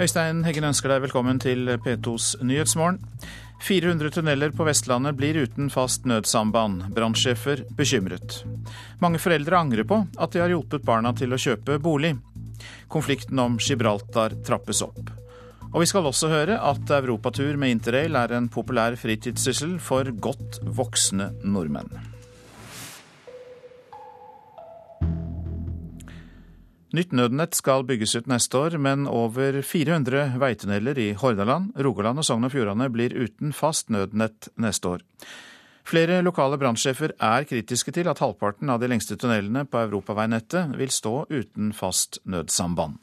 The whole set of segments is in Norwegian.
Øystein Heggen ønsker deg velkommen til P2s Nyhetsmorgen. 400 tunneler på Vestlandet blir uten fast nødsamband. Brannsjefer bekymret. Mange foreldre angrer på at de har hjulpet barna til å kjøpe bolig. Konflikten om Gibraltar trappes opp. Og vi skal også høre at europatur med interrail er en populær fritidssyssel for godt voksne nordmenn. Nytt nødnett skal bygges ut neste år, men over 400 veitunneler i Hordaland, Rogaland og Sogn og Fjordane blir uten fast nødnett neste år. Flere lokale brannsjefer er kritiske til at halvparten av de lengste tunnelene på europaveinettet vil stå uten fast nødsamband.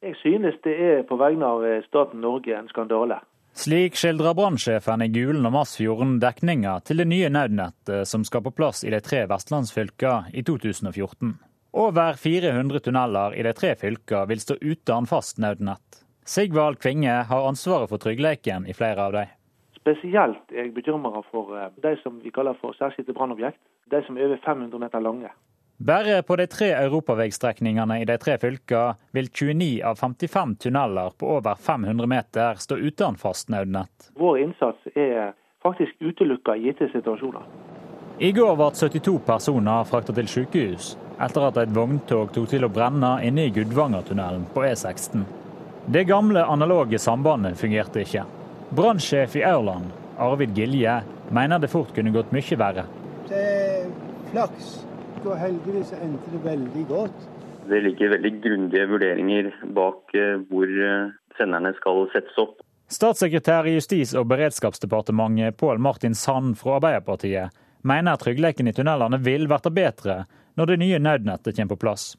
Jeg synes det er på vegne av eh, staten Norge en skandale. Slik skildrer brannsjefen i Gulen og Masfjorden dekninga til det nye nødnettet som skal på plass i de tre vestlandsfylkene i 2014. Over 400 tunneler i de tre fylkene vil stå uten fast nødnett. Sigvald Kvinge har ansvaret for tryggleiken i flere av dem. Spesielt er jeg bekymra for eh, de som vi kaller for særskilte brannobjekt. De som er over 500 meter lange. Bare på de tre europaveistrekningene i de tre fylkene vil 29 av 55 tunneler på over 500 meter stå uten fast nødnett. Vår innsats er faktisk utelukka i gitte situasjoner. I går ble 72 personer frakta til sykehus etter at et vogntog tok til å brenne inne i Gudvangertunnelen på E16. Det gamle analoge sambandet fungerte ikke. Brannsjef i Aurland, Arvid Gilje, mener det fort kunne gått mye verre. Det er flaks og heldigvis endte det veldig godt. Det ligger veldig grundige vurderinger bak eh, hvor eh, senderne skal settes opp. Statssekretær i Justis- og beredskapsdepartementet Pål Martin Sand fra Arbeiderpartiet mener tryggleiken i tunnelene vil bli bedre når det nye nødnettet kommer på plass.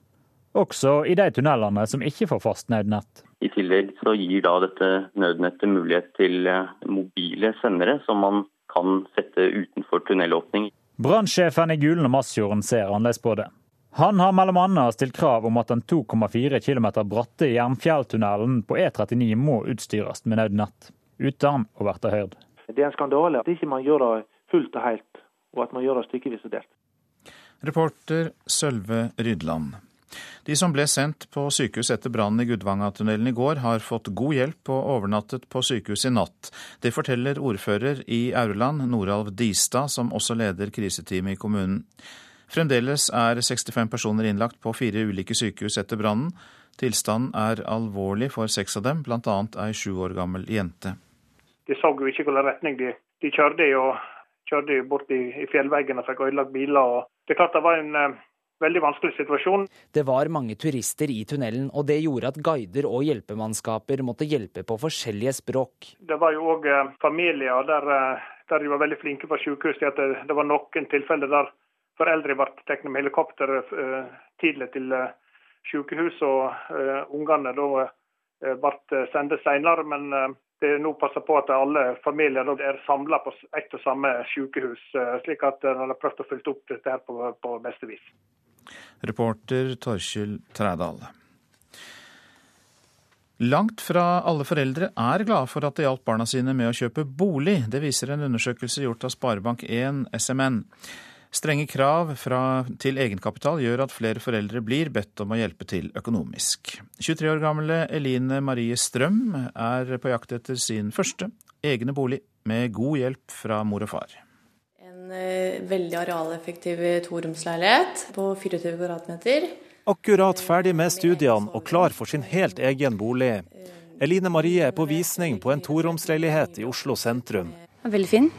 Også i de tunnelene som ikke får fast nødnett. I tillegg så gir da dette nødnettet mulighet til eh, mobile sendere som man kan sette utenfor tunnelåpning. Brannsjefen i Gulen og Masfjorden ser annerledes på det. Han har bl.a. stilt krav om at den 2,4 km bratte Jernfjelltunnelen på E39 må utstyres med nødnett, uten å bli hørt. Det er en skandale at ikke man gjør det fullt og helt, og at man gjør det stykkevis og delt. Reporter Sølve Rydland. De som ble sendt på sykehus etter brannen i Gudvangatunnelen i går, har fått god hjelp og overnattet på sykehus i natt. Det forteller ordfører i Aurland, Noralv Distad, som også leder kriseteamet i kommunen. Fremdeles er 65 personer innlagt på fire ulike sykehus etter brannen. Tilstanden er alvorlig for seks av dem, bl.a. ei sju år gammel jente. De så jo ikke hvilken retning de, de kjørte i, og kjørte bort i, i fjellveggen og fikk ødelagt biler. Det er klart det var en eh, veldig vanskelig situasjon. Det var mange turister i tunnelen, og det gjorde at guider og hjelpemannskaper måtte hjelpe på forskjellige språk. Det var jo òg eh, familier der, eh, der, de var veldig flinke på sykehus. at det, det, var noen tilfeller der foreldre ble tatt med helikopter uh, tidlig til uh, sykehus, og ungene da ble sendt senere. Men det nå passer på at alle familier er samla på ett og samme sykehus, slik at en har prøvd å følge opp dette her på, på beste vis. Reporter Torkjell Trædal. Langt fra alle foreldre er glade for at de hjalp barna sine med å kjøpe bolig. Det viser en undersøkelse gjort av Sparebank1 SMN. Strenge krav fra, til egenkapital gjør at flere foreldre blir bedt om å hjelpe til økonomisk. 23 år gamle Eline Marie Strøm er på jakt etter sin første egne bolig, med god hjelp fra mor og far. En eh, veldig arealeffektiv toromsleilighet på 24 kvadratmeter. Akkurat ferdig med studiene og klar for sin helt egen bolig. Eline Marie er på visning på en toromsleilighet i Oslo sentrum. Veldig fin.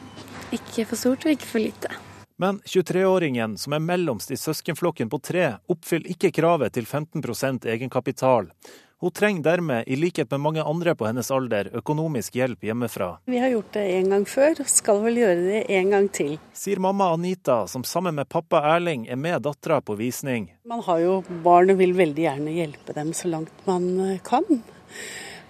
Ikke for stort og ikke for lite. Men 23-åringen, som er mellomst i søskenflokken på tre, oppfyller ikke kravet til 15% egenkapital. Hun trenger dermed, i likhet med mange andre på hennes alder, økonomisk hjelp hjemmefra. Vi har gjort det en gang før, og skal vel gjøre det en gang til. Sier mamma Anita, som sammen med pappa Erling er med dattera på visning. Man har jo barn og vil veldig gjerne hjelpe dem så langt man kan.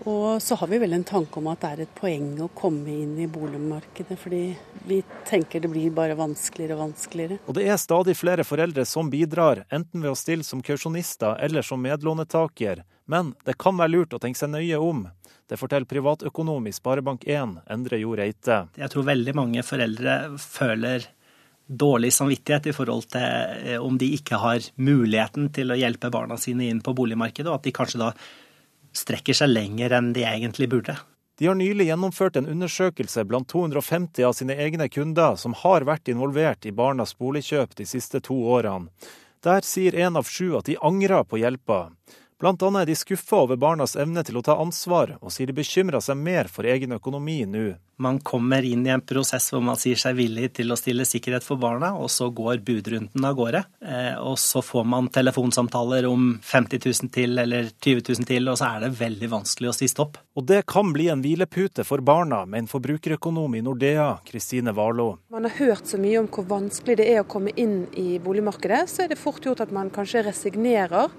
Og så har vi vel en tanke om at det er et poeng å komme inn i boligmarkedet, fordi vi tenker det blir bare vanskeligere og vanskeligere. Og det er stadig flere foreldre som bidrar, enten ved å stille som kausjonister eller som medlånetaker. Men det kan være lurt å tenke seg nøye om. Det forteller privatøkonom i Sparebank1, Endre Jo Reite. Jeg tror veldig mange foreldre føler dårlig samvittighet i forhold til eh, om de ikke har muligheten til å hjelpe barna sine inn på boligmarkedet, og at de kanskje da strekker seg lenger enn de egentlig burde. De har nylig gjennomført en undersøkelse blant 250 av sine egne kunder som har vært involvert i barnas boligkjøp de siste to årene. Der sier én av sju at de angrer på hjelpa. Blant annet er de skuffa over barnas evne til å ta ansvar, og sier de bekymrer seg mer for egen økonomi nå. Man kommer inn i en prosess hvor man sier seg villig til å stille sikkerhet for barna, og så går budrunden av gårde. Eh, og så får man telefonsamtaler om 50 000 til eller 20 000 til, og så er det veldig vanskelig å si stopp. Og det kan bli en hvilepute for barna, med en forbrukerøkonom i Nordea, Kristine Warloe. Man har hørt så mye om hvor vanskelig det er å komme inn i boligmarkedet, så er det fort gjort at man kanskje resignerer.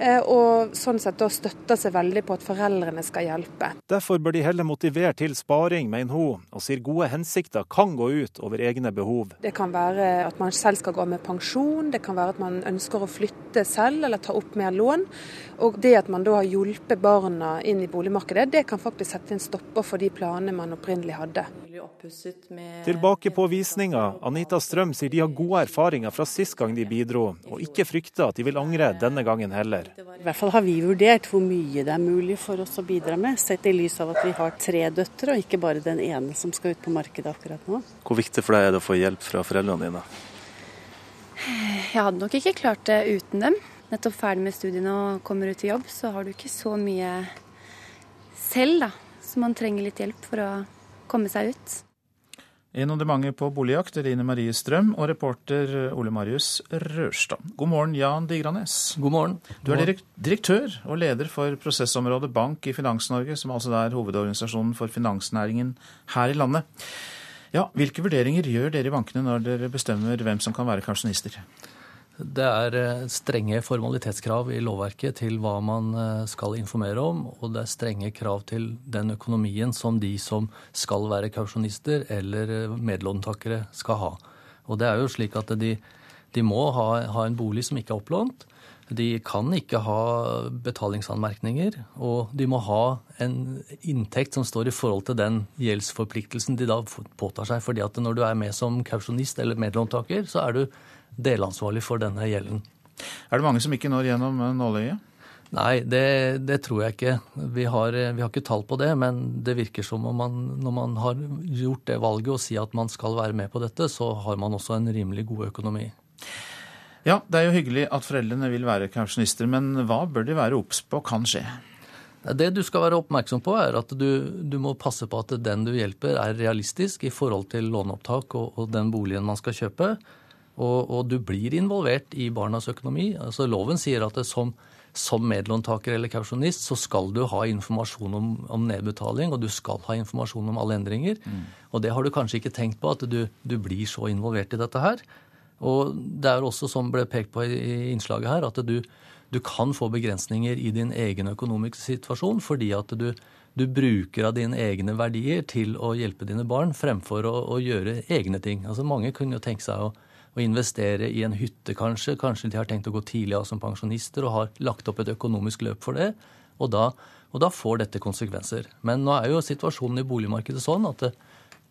Eh, og sånn sett da støtter seg veldig på at foreldrene skal hjelpe. Derfor bør de heller motivere til sparing, mener hun og sier gode hensikter kan gå ut over egne behov. Det kan være at man selv skal gå med pensjon, det kan være at man ønsker å flytte selv eller ta opp mer lån. Og det at man da har hjulpet barna inn i boligmarkedet, det kan faktisk sette en stopper for de planene man opprinnelig hadde. Tilbake på visninga. Anita Strøm sier de har gode erfaringer fra sist gang de bidro, og ikke frykter at de vil angre denne gangen heller. I hvert fall har vi vurdert hvor mye det er mulig for oss å bidra med, sett i lys av at vi har tre døtre og ikke bare den ene som skal ut på markedet akkurat nå. Hvor viktig for deg er det å få hjelp fra foreldrene dine? Jeg hadde nok ikke klart det uten dem. Nettopp ferdig med studiene og kommer ut i jobb, så har du ikke så mye selv, da. Så man trenger litt hjelp for å komme seg ut. En av de mange på boligjakt, Rine Marie Strøm, og reporter Ole Marius Rørstad. God morgen, Jan Digranes. God morgen. Du er direktør og leder for prosessområdet Bank i Finans-Norge, som altså er hovedorganisasjonen for finansnæringen her i landet. Ja, Hvilke vurderinger gjør dere i bankene når dere bestemmer hvem som kan være kausjonister? Det er eh, strenge formalitetskrav i lovverket til hva man eh, skal informere om, og det er strenge krav til den økonomien som de som skal være kausjonister eller eh, medlåntakere skal ha. Og det er jo slik at de, de må ha, ha, en bolig som ikke er opplånt. De kan ikke ha betalingsanmerkninger, og de må ha en inntekt som står i forhold til den gjeldsforpliktelsen de da påtar seg. fordi at når du er med som kausjonist eller medlåntaker, så er du delansvarlig for denne gjelden. Er det mange som ikke når gjennom nåløyet? Nei, det, det, tror jeg ikke. Vi har, vi har, ikke tall på det, men det virker som om man, når man har gjort det valget og sier at man skal være med på dette, så har man også en rimelig god økonomi. Ja, det er jo hyggelig at foreldrene vil være kausjonister, men hva bør de være obs på kan skje? Det du skal være oppmerksom på, er at du, du, må passe på at den du hjelper, er realistisk i forhold til låneopptak og, og den boligen man skal kjøpe. Og, og, du blir involvert i barnas økonomi. Altså Loven sier at som, som medlåntaker eller kausjonist så skal du ha informasjon om, om, nedbetaling, og du skal ha informasjon om alle endringer. Mm. Og det har du kanskje ikke tenkt på, at du, du, blir så involvert i dette her. Og det er også, som ble pekt på i innslaget her, at du, du kan få begrensninger i din egen økonomiske situasjon fordi at du, du bruker av dine egne verdier til å hjelpe dine barn fremfor å, å gjøre egne ting. Altså Mange kunne jo tenke seg å å investere i en hytte, kanskje. Kanskje de har tenkt å gå tidlig av som pensjonister og har lagt opp et økonomisk løp for det. Og da, og da får dette konsekvenser. Men nå er jo situasjonen i boligmarkedet sånn at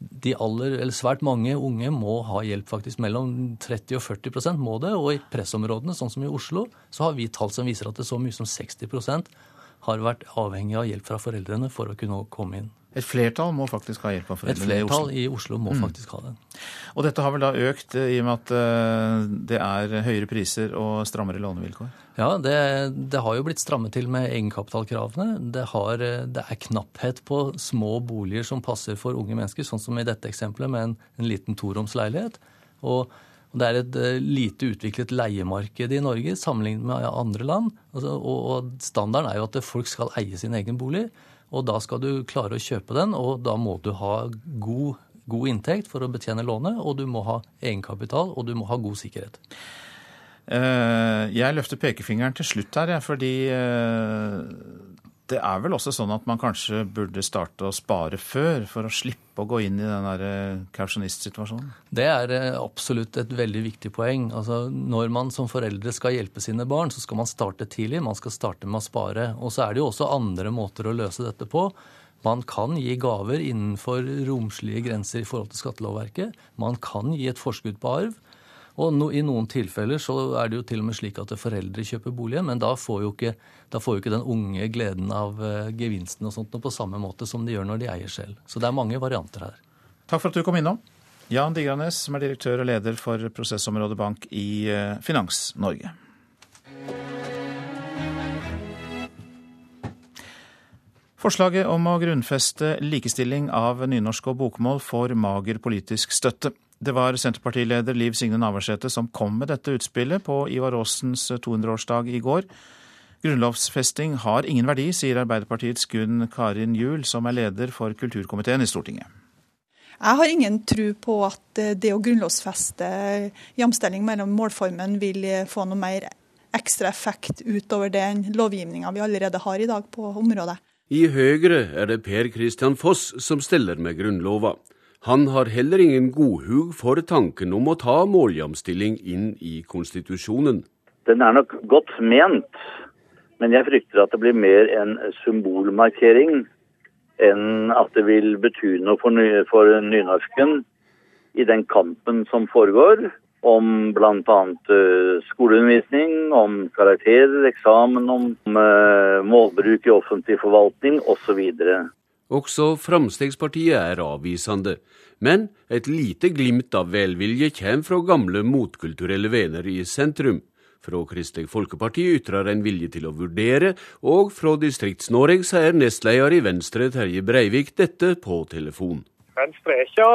de aller, eller svært mange unge må ha hjelp, faktisk. Mellom 30 og 40 må det. Og i pressområdene, sånn som i Oslo, så har vi tall som viser at det er så mye som 60 har vært avhengig av hjelp fra foreldrene for å kunne komme inn. Et flertall må faktisk ha hjelp av foreldrene i Oslo? Et flertall i Oslo må mm. faktisk ha den. Og dette har vel da økt eh, i og med at eh, det er høyere priser og strammere lånevilkår? Ja, det, det har jo blitt strammet til med egenkapitalkravene. Det, har, eh, det, er knapphet på små boliger som passer for unge mennesker, sånn som i dette eksempelet med en, en liten toromsleilighet. Og, og det er et lite utviklet leiemarked i Norge sammenlignet med andre land. Altså, og standarden er jo at folk skal eie sin egen bolig. Og da skal du klare å kjøpe den, og da må du ha god, god inntekt for å betjene lånet, og du må ha egenkapital, og du må ha god sikkerhet. Eh, jeg løfter pekefingeren til slutt her, fordi eh, det er vel også sånn at man kanskje burde starte å spare før, for å slippe å gå inn i den eh, kausjonistsituasjonen? Det er eh, absolutt et veldig viktig poeng. Altså, når man som foreldre skal hjelpe sine barn, så skal man starte tidlig. Man skal starte med å spare. Og så er det jo også andre måter å løse dette på. Man kan gi gaver innenfor romslige grenser i forhold til skattelovverket. Man kan gi et forskudd på arv. Og no, i noen tilfeller så er det jo til og med slik at foreldre kjøper boligen, men da får jo ikke, får jo ikke den unge gleden av uh, gevinsten og sånt på samme måte som de gjør når de eier selv. Så det er mange varianter her. Takk for at du kom innom. Jan Digranes, som er direktør og leder for Prosessområdet Bank i uh, Finans-Norge. Forslaget om å grunnfeste likestilling av nynorsk og bokmål får mager politisk støtte. Det var Senterpartileder Liv Signe Navarsete som kom med dette utspillet på Ivar Aasens 200-årsdag i går. Grunnlovsfesting har ingen verdi, sier Arbeiderpartiets Gunn Karin Juel, som er leder for kulturkomiteen i Stortinget. Jeg har ingen tro på at det å grunnlovsfeste jamstilling mellom målformen vil få noe mer ekstra effekt utover den lovgivninga vi allerede har i dag på området. I Høyre er det Per Christian Foss som steller med Grunnlova. Han har heller ingen godhug for tanken om å ta måljamstilling inn i konstitusjonen. Den er nok godt ment, men jeg frykter at det blir mer en symbolmarkering enn at det vil bety noe for, ny, for nynorsken i den kampen som foregår om bl.a. Eh, skoleundervisning, om karakterer, eksamen, om eh, målbruk i offentlig forvaltning osv. Også Fremskrittspartiet er avvisende, men et lite glimt av velvilje kommer fra gamle motkulturelle venner i sentrum. Fra Kristelig Folkeparti ytrer en vilje til å vurdere, og fra Distrikts-Norge sier nestleder i Venstre Terje Breivik dette på telefon. Venstre er ikke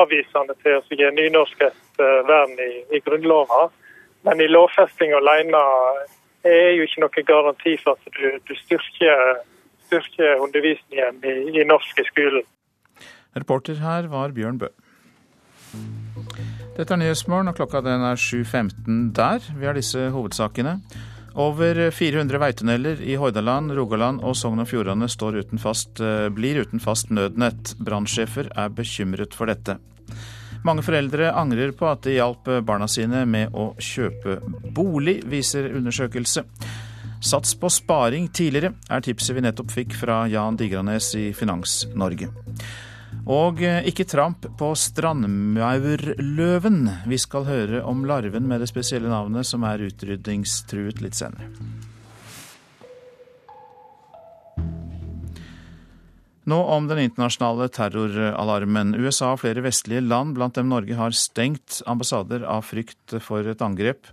avvisende til å gi nynorsk et eh, vern i, i Grunnlova. Men i lovfesting alene er jo ikke noen garanti for at du, du styrker, styrker, undervisningen i, i norsk i skolen. Reporter her var Bjørn Bø. Dette er Nyhetsmorgen, og klokka den er 7.15 der. Vi har disse hovedsakene. Over 400 veitunneler i Hordaland, Rogaland og Sogn og Fjordane uten fast, eh, blir uten fast nødnett. Brannsjefer er bekymret for dette. Mange foreldre angrer på at de hjalp barna sine med å kjøpe bolig, viser undersøkelse. Sats på sparing tidligere, er tipset vi nettopp fikk fra Jan Digranes i Finans-Norge. Og eh, ikke tramp på strandmaurløven. Vi skal høre om larven med det spesielle navnet som er utrydningstruet litt senere. Nå om den internasjonale terroralarmen. USA og flere vestlige land, blant dem Norge, har stengt ambassader av frykt for et angrep.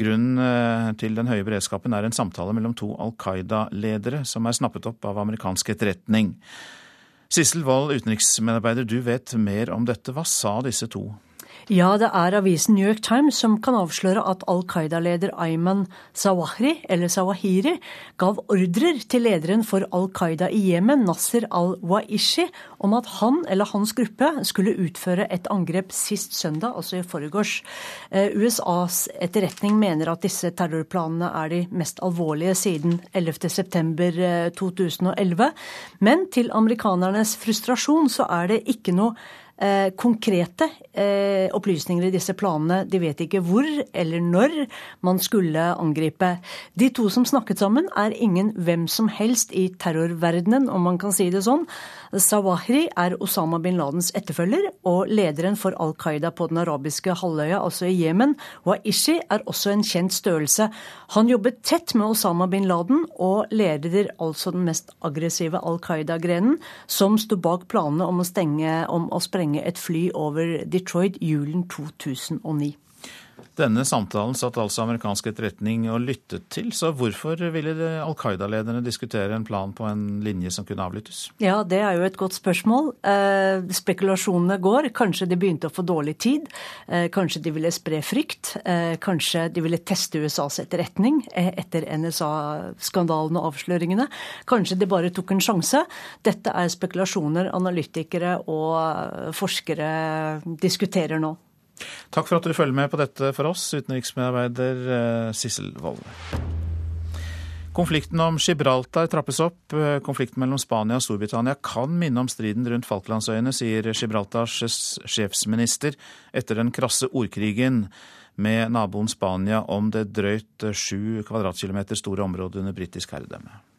Grunnen eh, til den høye beredskapen er en samtale mellom to Al Qaida-ledere som er snappet opp av amerikansk etterretning. Sissel Wold, utenriksmedarbeider, du vet mer om dette. Hva sa disse to? Ja, det er avisen New York Times som kan avsløre at Al Qaida-leder Ayman Zawahri, eller Zawahiri, gav ordrer til lederen for Al Qaida i Jemen, Nasser al-Waishi, om at han eller hans gruppe skulle utføre et angrep sist søndag, altså i forgårs. Eh, USAs etterretning mener at disse terrorplanene er de mest alvorlige siden 11.9.2011. Eh, Men til amerikanernes frustrasjon så er det ikke noe Eh, konkrete eh, opplysninger i disse planene. De vet ikke hvor eller når man skulle angripe. De to som snakket sammen, er ingen hvem som helst i terrorverdenen, om man kan si det sånn. Sawahri er Osama bin Ladens etterfølger og lederen for Al Qaida på den arabiske halvøya, altså i Jemen. Waishi er også en kjent størrelse. Han jobbet tett med Osama bin Laden og leder altså den mest aggressive Al Qaida-grenen, som sto bak planene om å, stenge, om å sprenge et fly over Detroit julen 2009. Denne samtalen satt altså amerikansk etterretning og lyttet til, så hvorfor ville Al Qaida-lederne diskutere en plan på en linje som kunne avlyttes? Ja, det er jo et godt spørsmål. Eh, spekulasjonene går. Kanskje de begynte å få dårlig tid. Eh, kanskje de ville spre frykt. Eh, kanskje de ville teste USAs etterretning eh, etter NSA-skandalen og avsløringene. Kanskje de bare tok en sjanse. Dette er spekulasjoner analytikere og forskere diskuterer nå. Takk for at du følger med på dette for oss, utenriksmedarbeider eh, Sissel Wold. Konflikten om Gibraltar trappes opp. Eh, konflikten mellom Spania og Storbritannia kan minne om striden rundt Falklandsøyene, sier Gibraltars sjefsminister etter den krasse ordkrigen med naboen Spania om det drøyt sju kvadratkilometer store området under britisk herredømme.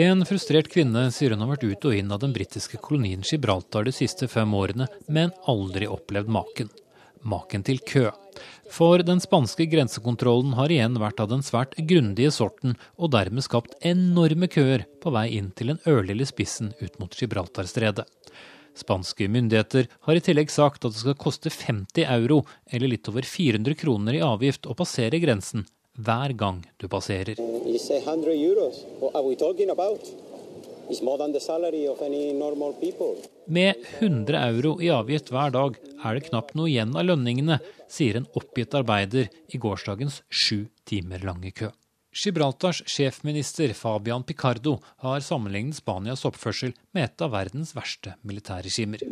En frustrert kvinne sier hun har vært ut og inn av den britiske kolonien Gibraltar de siste fem årene, men aldri opplevd maken. Maken til kø. For den spanske grensekontrollen har igjen vært av den svært grundige sorten, og dermed skapt enorme køer på vei inn til den ørlille spissen ut mot Gibraltarstredet. Spanske myndigheter har i tillegg sagt at det skal koste 50 euro, eller litt over 400 kroner i avgift, å passere grensen hver gang du passerer. Med 100 euro i avgift hver dag er det knapt noe igjen av lønningene, sier en oppgitt arbeider i gårsdagens sju timer lange kø. Gibraltars sjefminister Fabian Picardo har sammenlignet Spanias oppførsel med et av verdens verste militærregimer.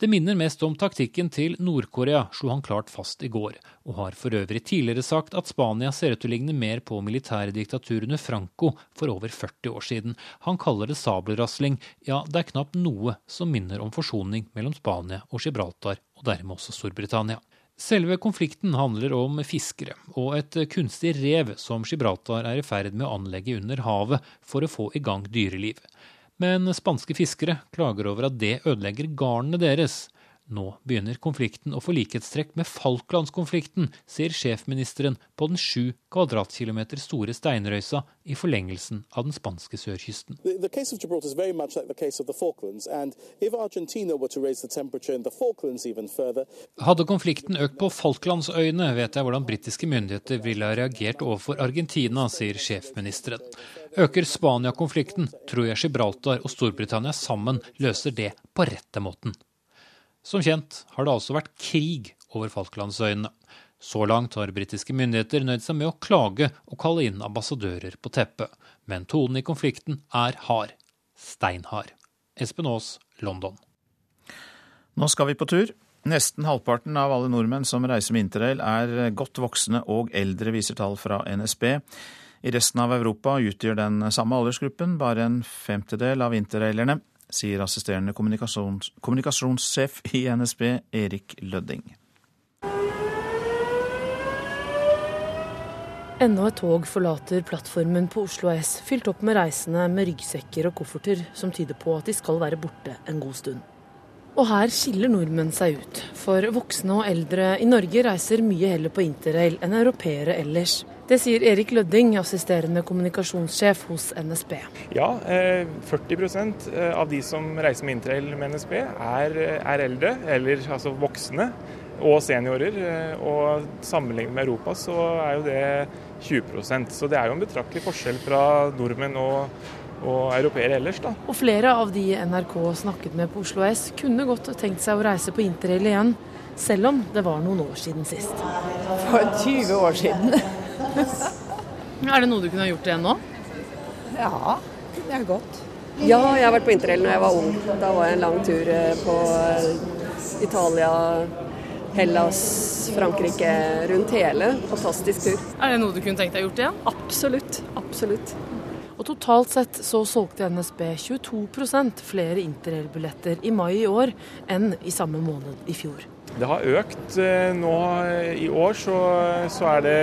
Det minner mest om taktikken til Nord-Korea, slo han klart fast i går, og har for øvrig tidligere sagt at Spania ser ut til å ligne mer på militærdiktaturene Franco for over 40 år siden. Han kaller det sabelrasling, ja, det er knapt noe som minner om forsoning mellom Spania og Gibraltar, og dermed også Storbritannia. Selve konflikten handler om fiskere og et kunstig rev som Gibraltar er i ferd med å anlegge under havet for å få i gang dyreliv. Men spanske fiskere klager over at det ødelegger garnene deres. Nå begynner konflikten å få likhetstrekk med Falklandskonflikten, sier sjefministeren på den sju kvadratkilometer store steinrøysa i forlengelsen av den spanske sørkysten. Hadde konflikten økt på Falklandsøyene, vet jeg hvordan britiske myndigheter ville ha reagert overfor Argentina, sier sjefministeren. Øker Spania-konflikten, tror jeg Gibraltar og Storbritannia sammen løser det på rette måten. Som kjent har det altså vært krig over Falklandsøyene. Så langt har britiske myndigheter nøyd seg med å klage og kalle inn ambassadører på teppet. Men tonen i konflikten er hard. Steinhard. Espen Aas, London. Nå skal vi på tur. Nesten halvparten av alle nordmenn som reiser med interrail er godt voksne og eldre, viser tall fra NSB. I resten av Europa utgjør den samme aldersgruppen bare en femtedel av interrailerne, sier assisterende kommunikasjons kommunikasjonssjef i NSB, Erik Lødding. Enda et tog forlater plattformen på Oslo S, fylt opp med reisende med ryggsekker og kofferter, som tyder på at de skal være borte en god stund. Og her skiller nordmenn seg ut, for voksne og eldre i Norge reiser mye heller på interrail enn europeere ellers. Det sier Erik Lødding, assisterende kommunikasjonssjef hos NSB. Ja, 40% av de som reiser med interrail med NSB er, er eldre, eller altså voksne og seniorer. Og sammenlignet med Europa så er jo det 20% Så det er jo en betraktelig forskjell fra nordmenn og, og europeere ellers, da. Og flere av de NRK snakket med på Oslo S kunne godt tenkt seg å reise på interrail igjen, selv om det var noen år siden sist. For 20 år siden. er det noe du kunne ha gjort igjen nå? Ja, det er godt. Ja, jeg har vært på interrail når jeg var ung. Da var jeg en lang tur på Italia, Hellas, Frankrike, rundt hele. Fantastisk tur. Er det noe du kunne tenkt deg gjort igjen? Absolutt. Absolutt. Og totalt sett så solgte NSB 22% flere interrailbilletter i mai i år enn i samme måned i fjor. Det har økt. Nå i år så, så er det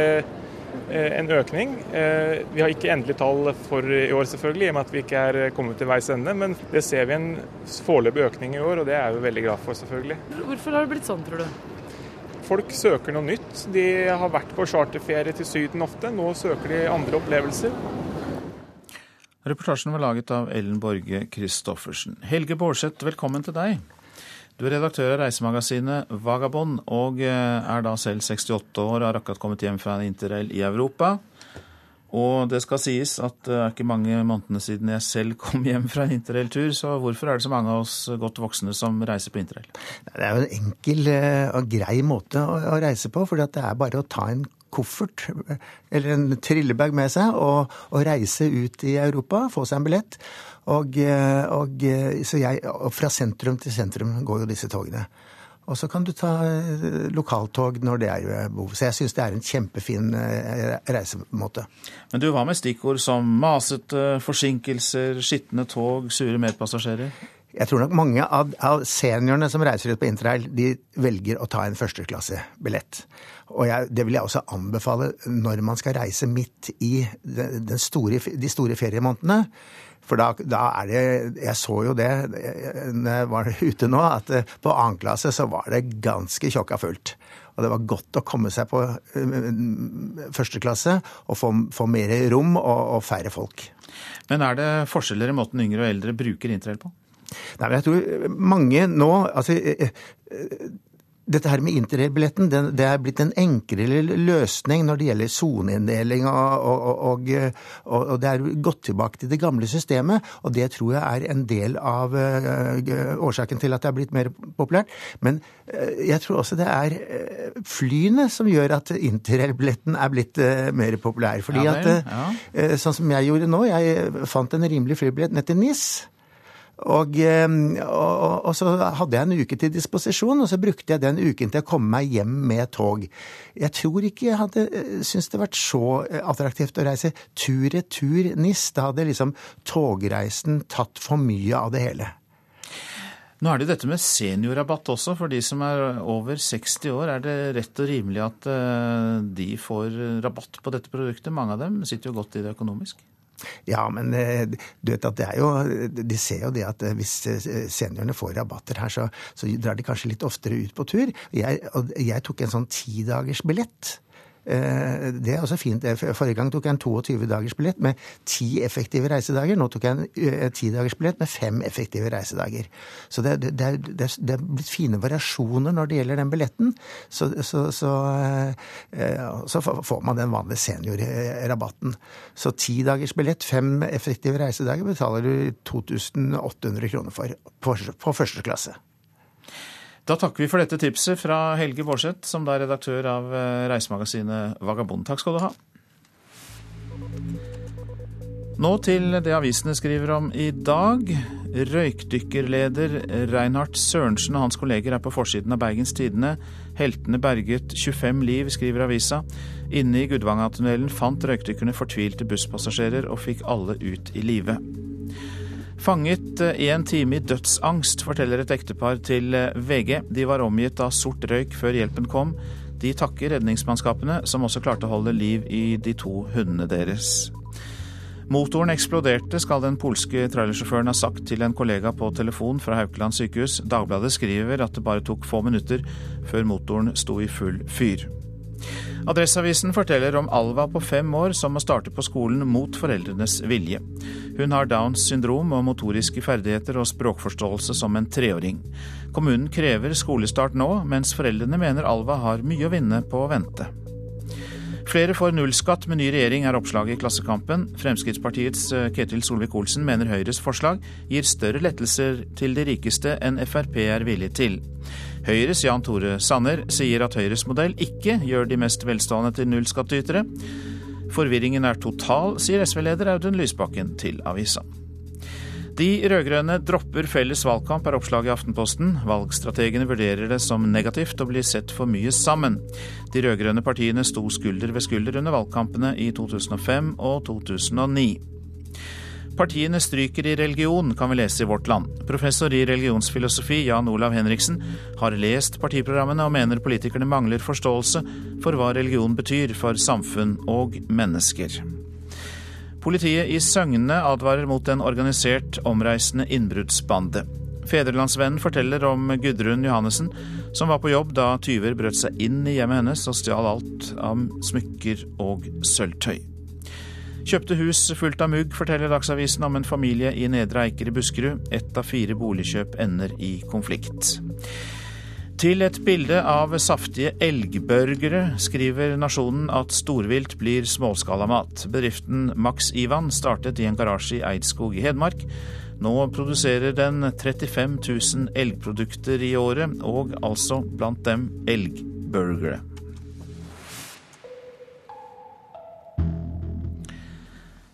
en økning. Vi har ikke endelig tall for i år, selvfølgelig, i og med at vi ikke er kommet til veis ende. Men det ser vi en foreløpig økning i år, og det er vi veldig glad for, selvfølgelig. Hvorfor har det blitt sånn, tror du? Folk søker noe nytt. De har vært på charterferie til Syden ofte. Nå søker de andre opplevelser. Reportasjen var laget av Ellen Borge Christoffersen. Helge Bårdseth, velkommen til deg. Du er redaktør av reisemagasinet Vagabond, og er da selv 68 år og har akkurat kommet hjem fra en interrail i Europa. Og det skal sies at det er ikke mange månedene siden jeg selv kom hjem fra en interrailtur, så hvorfor er det så mange av oss godt voksne som reiser på interrail? Det er jo en enkel og grei måte å reise på, for det er bare å ta en koffert eller en trillebag med seg og, og, reise ut i Europa, få seg en billett. Og, og, så jeg, og fra sentrum til sentrum går jo disse togene. Og så kan du ta lokaltog når det er behov. Så jeg syns det er en kjempefin reisemåte. Men du, hva med stikkord som masete, forsinkelser, skitne tog, sure medpassasjerer? Jeg tror nok mange av, av seniorene som reiser ut på interrail, de velger å ta en førsteklassebillett. Og jeg, det vil jeg også anbefale når man skal reise midt i den store, de store feriemånedene. For da, da, er det Jeg så jo det når jeg var ute nå, at på annen klasse så var det ganske tjokka fullt. Og det var godt å komme seg på første klasse og få, få mer rom og, og færre folk. Men er det forskjeller i måten yngre og eldre bruker interrail på? Nei, men jeg tror mange nå altså, dette her med interrailbilletten det er blitt en enklere løsning når det gjelder soneinndeling, og, og, og, og, det er gått tilbake til det gamle systemet. Og det tror jeg er en del av uh, årsaken til at det er blitt mer populært. Men jeg tror også det er flyene som gjør at interrailbilletten er blitt mer populær. Fordi ja, at, ja. sånn som jeg gjorde nå, jeg fant en rimelig flybillett ned til NIS. Og, eh, og, og, så hadde jeg en uke til disposisjon, og så brukte jeg den uken til å komme meg hjem med tog. Jeg tror ikke jeg hadde eh, syntes det vært så eh, attraktivt å reise tur-retur NIS. Da hadde liksom togreisen tatt for mye av det hele. Nå er det dette med seniorrabatt også for de som er over 60 år. Er det rett og rimelig at de får rabatt på dette produktet? Mange av dem sitter jo godt i det økonomisk. Ja, men eh, du vet at det er jo De ser jo det at eh, hvis eh, seniorene får rabatter her, så, så drar de kanskje litt oftere ut på tur. Jeg, og jeg tok en sånn tidagersbillett det er også fint. Forrige gang tok jeg en 22-dagersbillett med ti effektive reisedager. Nå tok jeg en eh, tidagersbillett med fem effektive reisedager. Så det, det, er, det, er, blitt fine variasjoner når det gjelder den billetten. Så, så, så, eh, så får man den vanlige seniorrabatten. Så tidagersbillett, fem effektive reisedager, betaler du 2800 kroner for på, på første klasse. Da takker vi for dette tipset fra Helge Bårdseth, som da er redaktør av eh, reisemagasinet Vagabond. Takk skal du ha. Nå til det avisene skriver om i dag. Røykdykkerleder Reinhard Sørensen og hans kolleger er på forsiden av Bergens Tidende. Heltene berget 25 liv, skriver avisa. Inne i Gudvangatunnelen fant røykdykkerne fortvilte busspassasjerer og fikk alle ut i live. Fanget én eh, time i dødsangst, forteller et ektepar til eh, VG. De var omgitt av sort røyk før hjelpen kom. De takker redningsmannskapene, som også klarte å holde liv i de to hundene deres. Motoren eksploderte, skal den polske trailersjåføren ha sagt til en kollega på telefon fra Haukeland sykehus. Dagbladet skriver at det bare tok få minutter før motoren sto i full fyr. Adresseavisen forteller om Alva på fem år som må starte på skolen mot foreldrenes vilje. Hun har Downs syndrom og motoriske ferdigheter og språkforståelse som en treåring. Kommunen krever skolestart nå, mens foreldrene mener Alva har mye å vinne på å vente. Flere får nullskatt med ny regjering, er oppslaget i Klassekampen. Fremskrittspartiets eh, Ketil Solvik-Olsen mener Høyres forslag gir større lettelser til de rikeste enn Frp er villig til. Høyres Jan Tore Sanner sier at Høyres modell ikke gjør de mest velstående til nullskattytere. Forvirringen er total, sier SV-leder Audun Lysbakken til avisa. De rød-grønne dropper felles valgkamp, er oppslaget i Aftenposten. Valgstrategene vurderer det som negativt å bli sett for mye sammen. De rød-grønne partiene sto skulder ved skulder under valgkampene i 2005 og 2009. Partiene stryker i religion, kan vi lese i Vårt Land. Professor i religionsfilosofi Jan Olav Henriksen har lest partiprogrammene og mener politikerne mangler forståelse for hva religion betyr for samfunn og mennesker. Politiet i Søgne advarer mot en organisert, omreisende innbruddsbande. Fedrelandsvennen forteller om Gudrun Johannessen, som var på jobb da tyver brøt seg inn i hjemmet hennes og stjal alt av smykker og sølvtøy. Kjøpte hus fullt av mugg, forteller Dagsavisen om en familie i Nedre Eiker i Buskerud. Ett av fire boligkjøp ender i konflikt. Til et bilde av saftige elgburgere skriver Nasjonen at storvilt blir småskalamat. Bedriften Max Ivan startet i en garasje i Eidskog i Hedmark. Nå produserer den 35 000 elgprodukter i året, og altså blant dem elgburgere.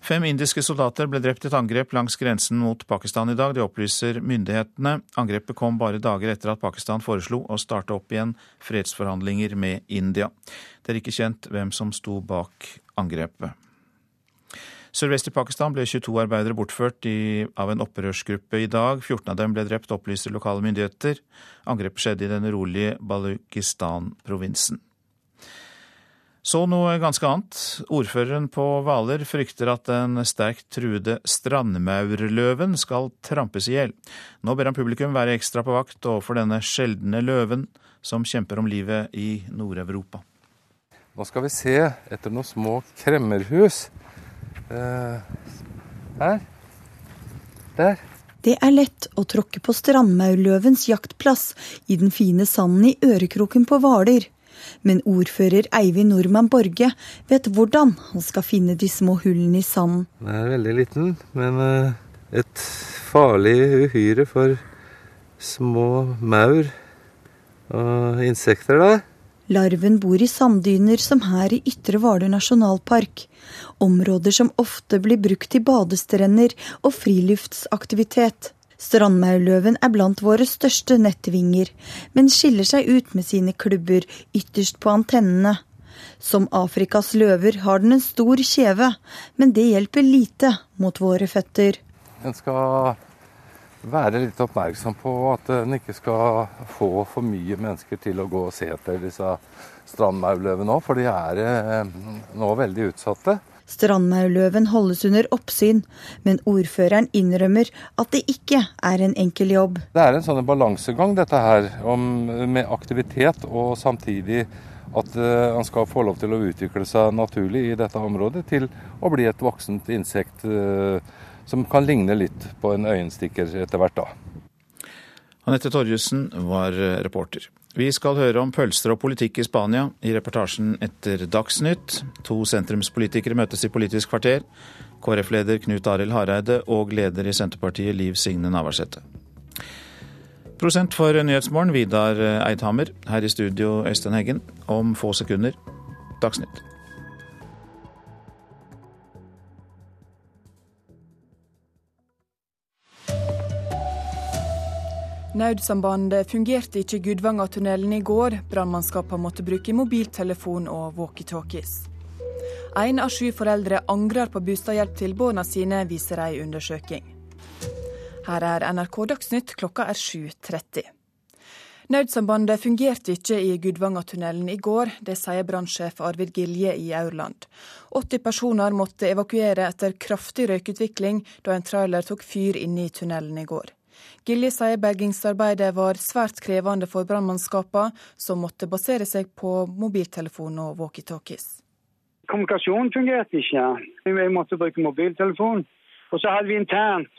Fem indiske soldater ble drept i et angrep langs grensen mot Pakistan i dag. Det opplyser myndighetene. Angrepet kom bare dager etter at Pakistan foreslo å starte opp igjen fredsforhandlinger med India. Det er ikke kjent hvem som sto bak angrepet. Sørvest i Pakistan ble 22 arbeidere bortført i, av en opprørsgruppe i dag. 14 av dem ble drept, opplyser lokale myndigheter. Angrepet skjedde i den urolige Balukistan-provinsen. Så noe ganske annet. Ordføreren på Hvaler frykter at den sterkt truede strandmaurløven skal trampes i hjel. Nå ber han publikum være ekstra på vakt overfor denne sjeldne løven som kjemper om livet i Nord-Europa. Nå skal vi se etter noen små kremmerhus. Eh, her. Der. Det er lett å tråkke på strandmaurløvens jaktplass i den fine sanden i Ørekroken på Hvaler. Men ordfører Eivind Nordmann Borge vet hvordan han skal finne de små hullene i sanden. Den er veldig liten, men eh, et farlig uhyre for små maur og insekter der. Larven bor i sanddyner som her i Ytre Hvaler nasjonalpark. Områder som ofte blir brukt til badestrender og friluftsaktivitet. Strandmaurløven er blant våre største nettvinger, men skiller seg ut med sine klubber ytterst på antennene. Som Afrikas løver har den en stor kjeve, men det hjelper lite mot våre føtter. En skal være litt oppmerksom på at en ikke skal få for mye mennesker til å gå og se etter disse strandmaurløvene òg, for de er eh, nå veldig utsatte. Strandmaurløven holdes under oppsyn, men ordføreren innrømmer at det ikke er en enkel jobb. Det er en sånn balansegang dette her, om, med aktivitet og samtidig at uh, han skal få lov til å utvikle seg naturlig i dette området til å bli et voksent insekt. Uh, som kan ligne litt på en øyenstikker etter hvert, da. Anette Torjussen var eh, reporter. Vi skal høre om pølser og politikk i Spania i reportasjen etter Dagsnytt. To sentrumspolitikere møtes i Politisk kvarter. KrF-leder Knut Arild Hareide og leder i Senterpartiet Liv Signe Navarsete. Prosent for Nyhetsmorgen, Vidar Eidhammer. Her i studio, Øystein Heggen. Om få sekunder, Dagsnytt. Nødsambandet fungerte ikke i Gudvangatunnelen i går. Brannmannskapene måtte bruke mobiltelefon og walkietalkies. Én av sju foreldre angrer på bostadhjelp til barna sine, viser ei undersøking. Her er NRK Dagsnytt, klokka er 7.30. Nødsambandet fungerte ikke i Gudvangatunnelen i går. Det sier brannsjef Arvid Gilje i Aurland. 80 personer måtte evakuere etter kraftig røykutvikling da en trailer tok fyr inne i tunnelen i går. Gilje sier bergingsarbeidet var svært krevende for brannmannskapene, som måtte basere seg på mobiltelefon og walkietalkies. Kommunikasjonen fungerte ikke. Vi måtte bruke mobiltelefon. Og så hadde vi internt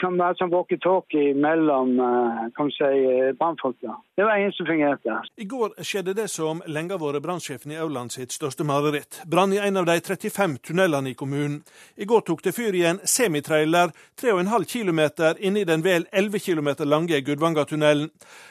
som var som walkietalkie mellom eh, kan si, eh, brannfolka. Det var en som fungerte. I går skjedde det som lenge har vært brannsjefen i Auland sitt største mareritt. Brann i en av de 35 tunnelene i kommunen. I går tok det fyr i en semitrailer 3,5 km inni den vel 11 km lange Gudvangatunnelen.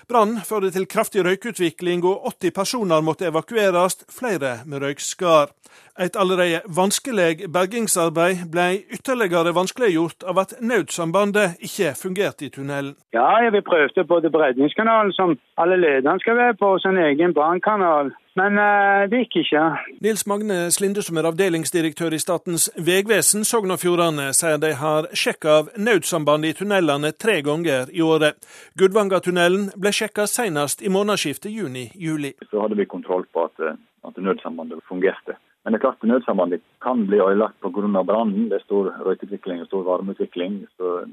Brannen førte til kraftig røykutvikling, og 80 personer måtte evakueres, flere med røykskar. Et allerede vanskelig bergingsarbeid ble ytterligere vanskeliggjort av at nødsambandet ikke fungerte i tunnelen. Ja, vi prøvde både på redningskanalen, som alle lederne skal være på, og sin egen brannkanal. Men uh, det gikk ikke. Nils Magne Slinde, som er avdelingsdirektør i Statens vegvesen Sogn og Fjordane, sier de har sjekka av nødsambandet i tunnelene tre ganger i året. Gudvangatunnelen ble sjekka senest i månedsskiftet juni-juli. Så hadde vi kontroll på at, at nødsambandet fungerte. Men det er klart nødsambandet kan bli ødelagt pga. brannen. Det er stor røykutvikling og stor varmeutvikling. så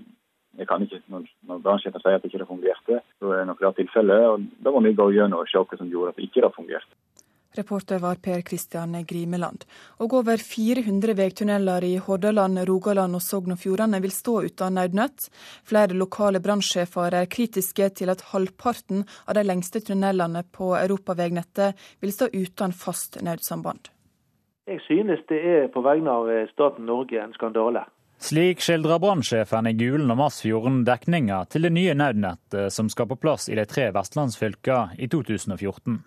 jeg kan ikke, Når brannsjefen sier at det ikke fungerte, så er det nok det tilfellet. og Da må vi gå gjennom og se hva som gjorde at det ikke fungerte. Reporter var Per Kristian Grimeland. Og over 400 veitunneler i Hordaland, Rogaland og Sogn og Fjordane vil stå uten nødnett. Flere lokale brannsjefer er kritiske til at halvparten av de lengste tunnelene på europaveinettet vil stå uten fast nødsamband. Jeg synes det er på vegne av eh, staten Norge en skandale. Slik skildrer brannsjefen i Gulen og Masfjorden dekninga til det nye nødnettet som skal på plass i de tre vestlandsfylkene i 2014.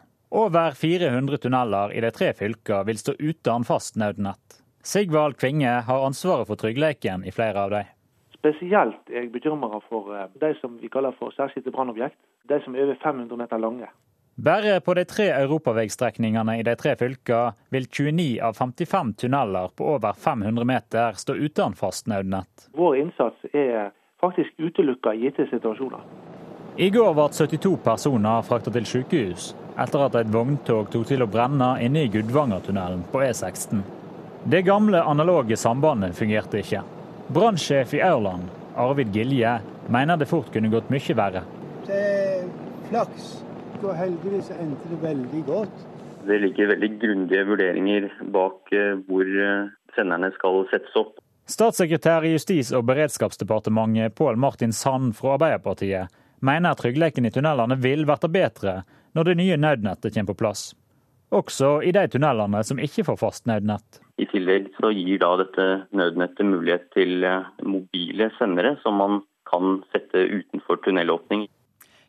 Over 400 tunneler i de tre fylkene vil stå uten fast nødnett. Sigvald Kvinge har ansvaret for tryggleiken i flere av dem. Spesielt er jeg bekymra for eh, de som vi kaller for særskilte brannobjekt. De som er over 500 meter lange. Bare på de tre europaveistrekningene i de tre fylkene vil 29 av 55 tunneler på over 500 meter stå uten fast nødnett. Vår innsats er faktisk utelukka i gitte situasjoner. I går ble 72 personer frakta til sykehus etter at et vogntog tok til å brenne inne i Gudvangertunnelen på E16. Det gamle analoge sambandet fungerte ikke. Brannsjef i Aurland, Arvid Gilje, mener det fort kunne gått mye verre. Det er flaks og heldigvis endte det veldig godt. Det ligger veldig grundige vurderinger bak eh, hvor eh, senderne skal settes opp. Statssekretær i Justis- og beredskapsdepartementet Pål Martin Sand fra Arbeiderpartiet mener tryggheten i tunnelene vil bli bedre når det nye nødnettet kommer på plass. Også i de tunnelene som ikke får fast nødnett. I tillegg så gir da dette nødnettet mulighet til eh, mobile sendere som man kan sette utenfor tunnelåpning.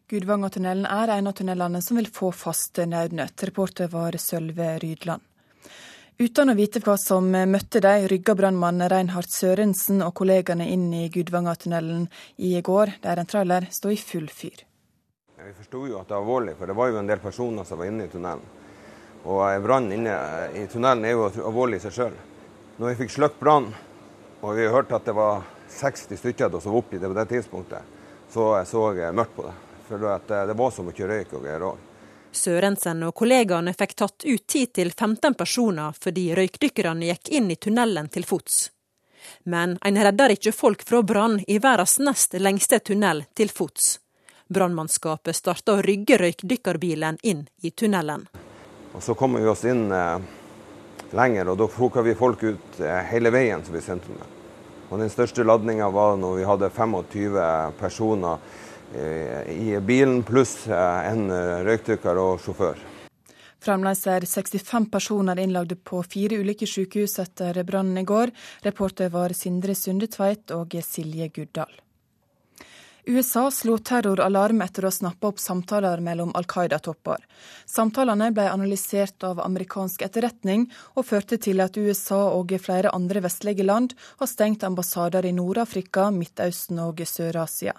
Gudvangatunnelen er en av tunnelene som vil få faste nødnett. Reporter var Sølve Rydland. Uten å vite hva som møtte dem, rygga brannmann Reinhard Sørensen og kollegene inn i Gudvangatunnelen i går, der en trailer sto i full fyr. Vi forsto jo at det var alvorlig, for det var jo en del personer som var inne i tunnelen. Og brann inne i tunnelen er jo alvorlig i seg sjøl. Når vi fikk slukket brannen, og vi hørte at det var 60 stykker som var oppi på det tidspunktet, så så jeg mørkt på det. For eh, det var som å ikke røyke og greier òg. Sørensen og kollegaene fikk tatt ut 10-15 personer fordi røykdykkerne gikk inn i tunnelen til fots. Men en redder ikke folk fra brann i verdens nest lengste tunnel til fots. Brannmannskapet starta å rygge røykdykkerbilen inn i tunnelen. Og Så kom vi oss inn eh, lenger, og da plukka vi folk ut eh, hele veien som vi sendte med. Og Den største ladninga var når vi hadde 25 personer i bilen, pluss eh, en eh, røykdykker og sjåfør. Fremdeles er 65 personer innlagde på fire ulike sykehus etter brannen i går. Reporter var Sindre Sundetveit og Silje Guddal. USA slo terroralarm etter å snappe opp samtaler mellom Al Qaida-topper. Samtalene ble analysert av amerikansk etterretning, og førte til at USA og flere andre vestlige land har stengt ambassader i Nord-Afrika, Midtøsten og Sør-Asia.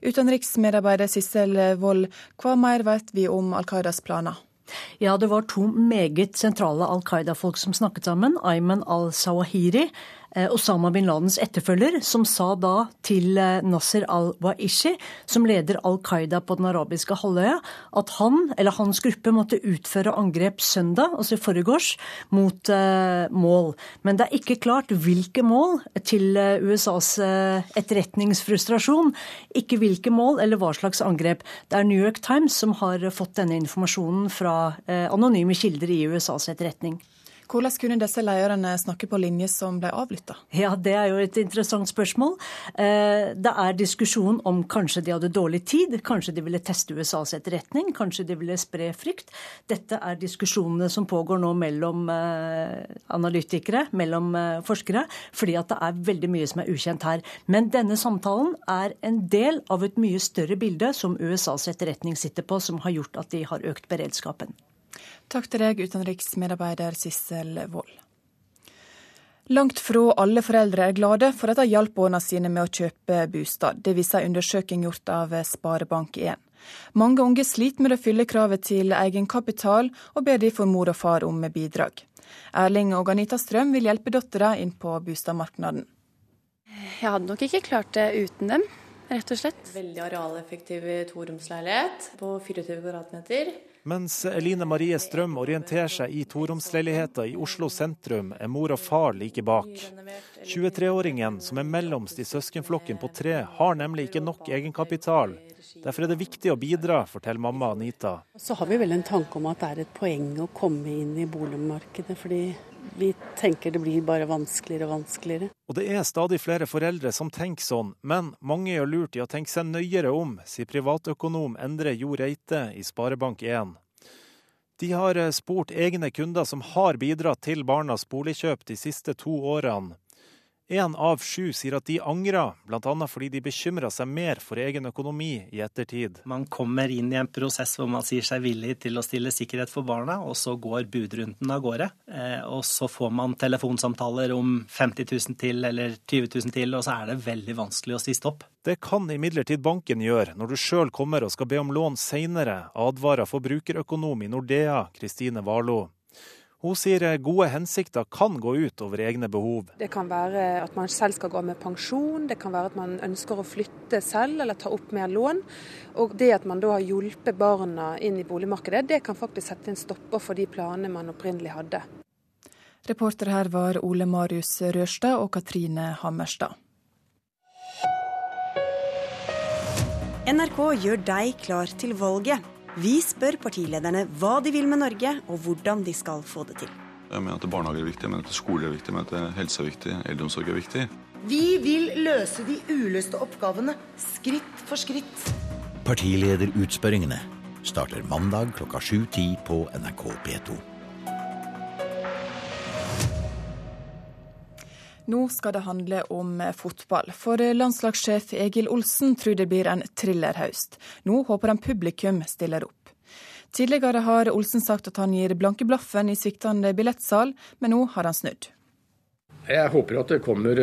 Utenriksmedarbeider Sissel Wold, hva mer vet vi om Al Qaidas planer? Ja, det var to meget sentrale Al Qaida-folk som snakket sammen. Ayman al-Sawahiri Osama bin Ladens etterfølger, som sa da til eh, Nasser al-Waishi, som leder Al Qaida på den arabiske halvøya, at han eller hans gruppe måtte utføre angrep søndag, altså i forgårs, mot uh, mål. Men det er ikke klart hvilke mål til USAs etterretningsfrustrasjon. Ikke hvilke mål eller hva slags angrep. Det er New York Times som har fått denne informasjonen fra anonyme kilder i USAs etterretning. Hvordan kunne disse lederne snakke på linje som ble avlytta? Ja, Det er jo et interessant spørsmål. Eh, det er diskusjon om kanskje de hadde dårlig tid, kanskje de ville teste USAs etterretning, kanskje de ville spre frykt. Dette er diskusjonene som pågår nå mellom eh, analytikere, mellom eh, forskere, fordi at det er veldig mye som er ukjent her. Men denne samtalen er en del av et mye større bilde som USAs etterretning sitter på, som har gjort at de har økt beredskapen. Takk til deg, utenriksmedarbeider Sissel Wold. Langt fra alle foreldre er glade for at de hjalp barna sine med å kjøpe bostad. Det viser en undersøking gjort av Sparebank1. Mange unge sliter med å fylle kravet til egenkapital, og ber derfor mor og far om bidrag. Erling og Anita Strøm vil hjelpe dattera inn på boligmarkedet. Jeg hadde nok ikke klart det uten dem, rett og slett. Veldig arealeffektiv toromsleilighet på 24 kvadratmeter. Mens Eline Marie Strøm orienterer seg i toromsleiligheta i Oslo sentrum, er mor og far like bak. 23-åringen, som er mellomst i søskenflokken på tre, har nemlig ikke nok egenkapital. Derfor er det viktig å bidra, forteller mamma Anita. Så har vi vel en tanke om at det er et poeng å komme inn i boligmarkedet, fordi vi tenker det blir bare vanskeligere og vanskeligere. Og det er stadig flere foreldre som tenker sånn, men mange gjør lurt i å tenke seg nøyere om, sier privatøkonom Endre Jo Reite i Sparebank1. De har eh, spurt egne kunder som har bidratt til barnas boligkjøp de siste to årene. Én av sju sier at de angrer, bl.a. fordi de bekymra seg mer for egen økonomi i ettertid. Man kommer inn i en prosess hvor man sier seg villig til å stille sikkerhet for barna, og så går budrunden av gårde. Eh, og så får man telefonsamtaler om 50 000 til eller 20 000 til, og så er det veldig vanskelig å si stopp. Det kan imidlertid banken gjøre når du sjøl kommer og skal be om lån seinere, advarer forbrukerøkonom i Nordea, Kristine Warloe. Hun sier gode hensikter kan gå ut over egne behov. Det kan være at man selv skal gå med pensjon, det kan være at man ønsker å flytte selv eller ta opp mer lån. Og det at man da har hjulpet barna inn i boligmarkedet, det kan faktisk sette en stopper for de planene man opprinnelig hadde. Reporter her var Ole Marius Rørstad og Katrine Hammerstad. NRK gjør deg klar til valget. Vi spør partilederne hva de vil med Norge, og hvordan de skal få det til. Jeg mener at barnehager er viktig, jeg mener at skole er viktig, jeg mener at helse er viktig, eldreomsorg er viktig. Vi vil løse de uløste oppgavene, skritt for skritt. Partilederutspørringene starter mandag klokka 7.10 på NRK P2. Nå skal det handle om fotball. For landslagssjef Egil Olsen tror det blir en thrillerhøst. Nå håper han publikum stiller opp. Tidligere har Olsen sagt at han gir blanke blaffen i sviktende billettsal, men nå har han snudd. Jeg håper at det kommer,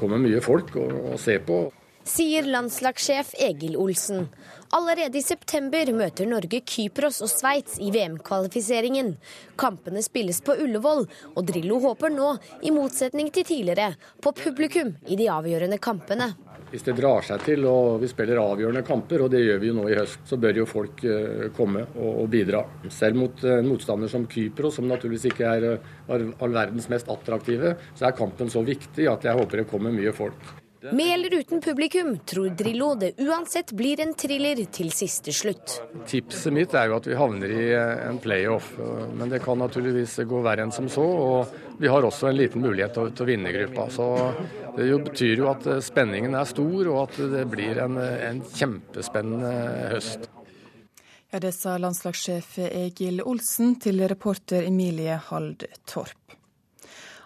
kommer mye folk å, å se på sier landslagssjef Egil Olsen. Allerede i september møter Norge Kypros og Sveits i VM-kvalifiseringen. Kampene spilles på Ullevål, og Drillo håper nå, i motsetning til tidligere, på publikum i de avgjørende kampene. Hvis det drar seg til og vi spiller avgjørende kamper, og det gjør vi jo nå i høst, så bør jo folk eh, komme og, bidra. Selv mot en motstander som Kypros, som naturligvis ikke er eh, all verdens mest attraktive, så er kampen så viktig at jeg håper det kommer mye folk. Med eller uten publikum tror Drillo det uansett blir en thriller til siste slutt. Tipset mitt er jo at vi havner i en playoff, men det kan naturligvis gå verre enn som så. Og vi har også en liten mulighet til, å vinne gruppa. Så det betyr jo at spenningen er stor, og at det blir en, en kjempespennende høst. Ja, Det sa landslagssjef Egil Olsen til reporter Emilie Hald Torp.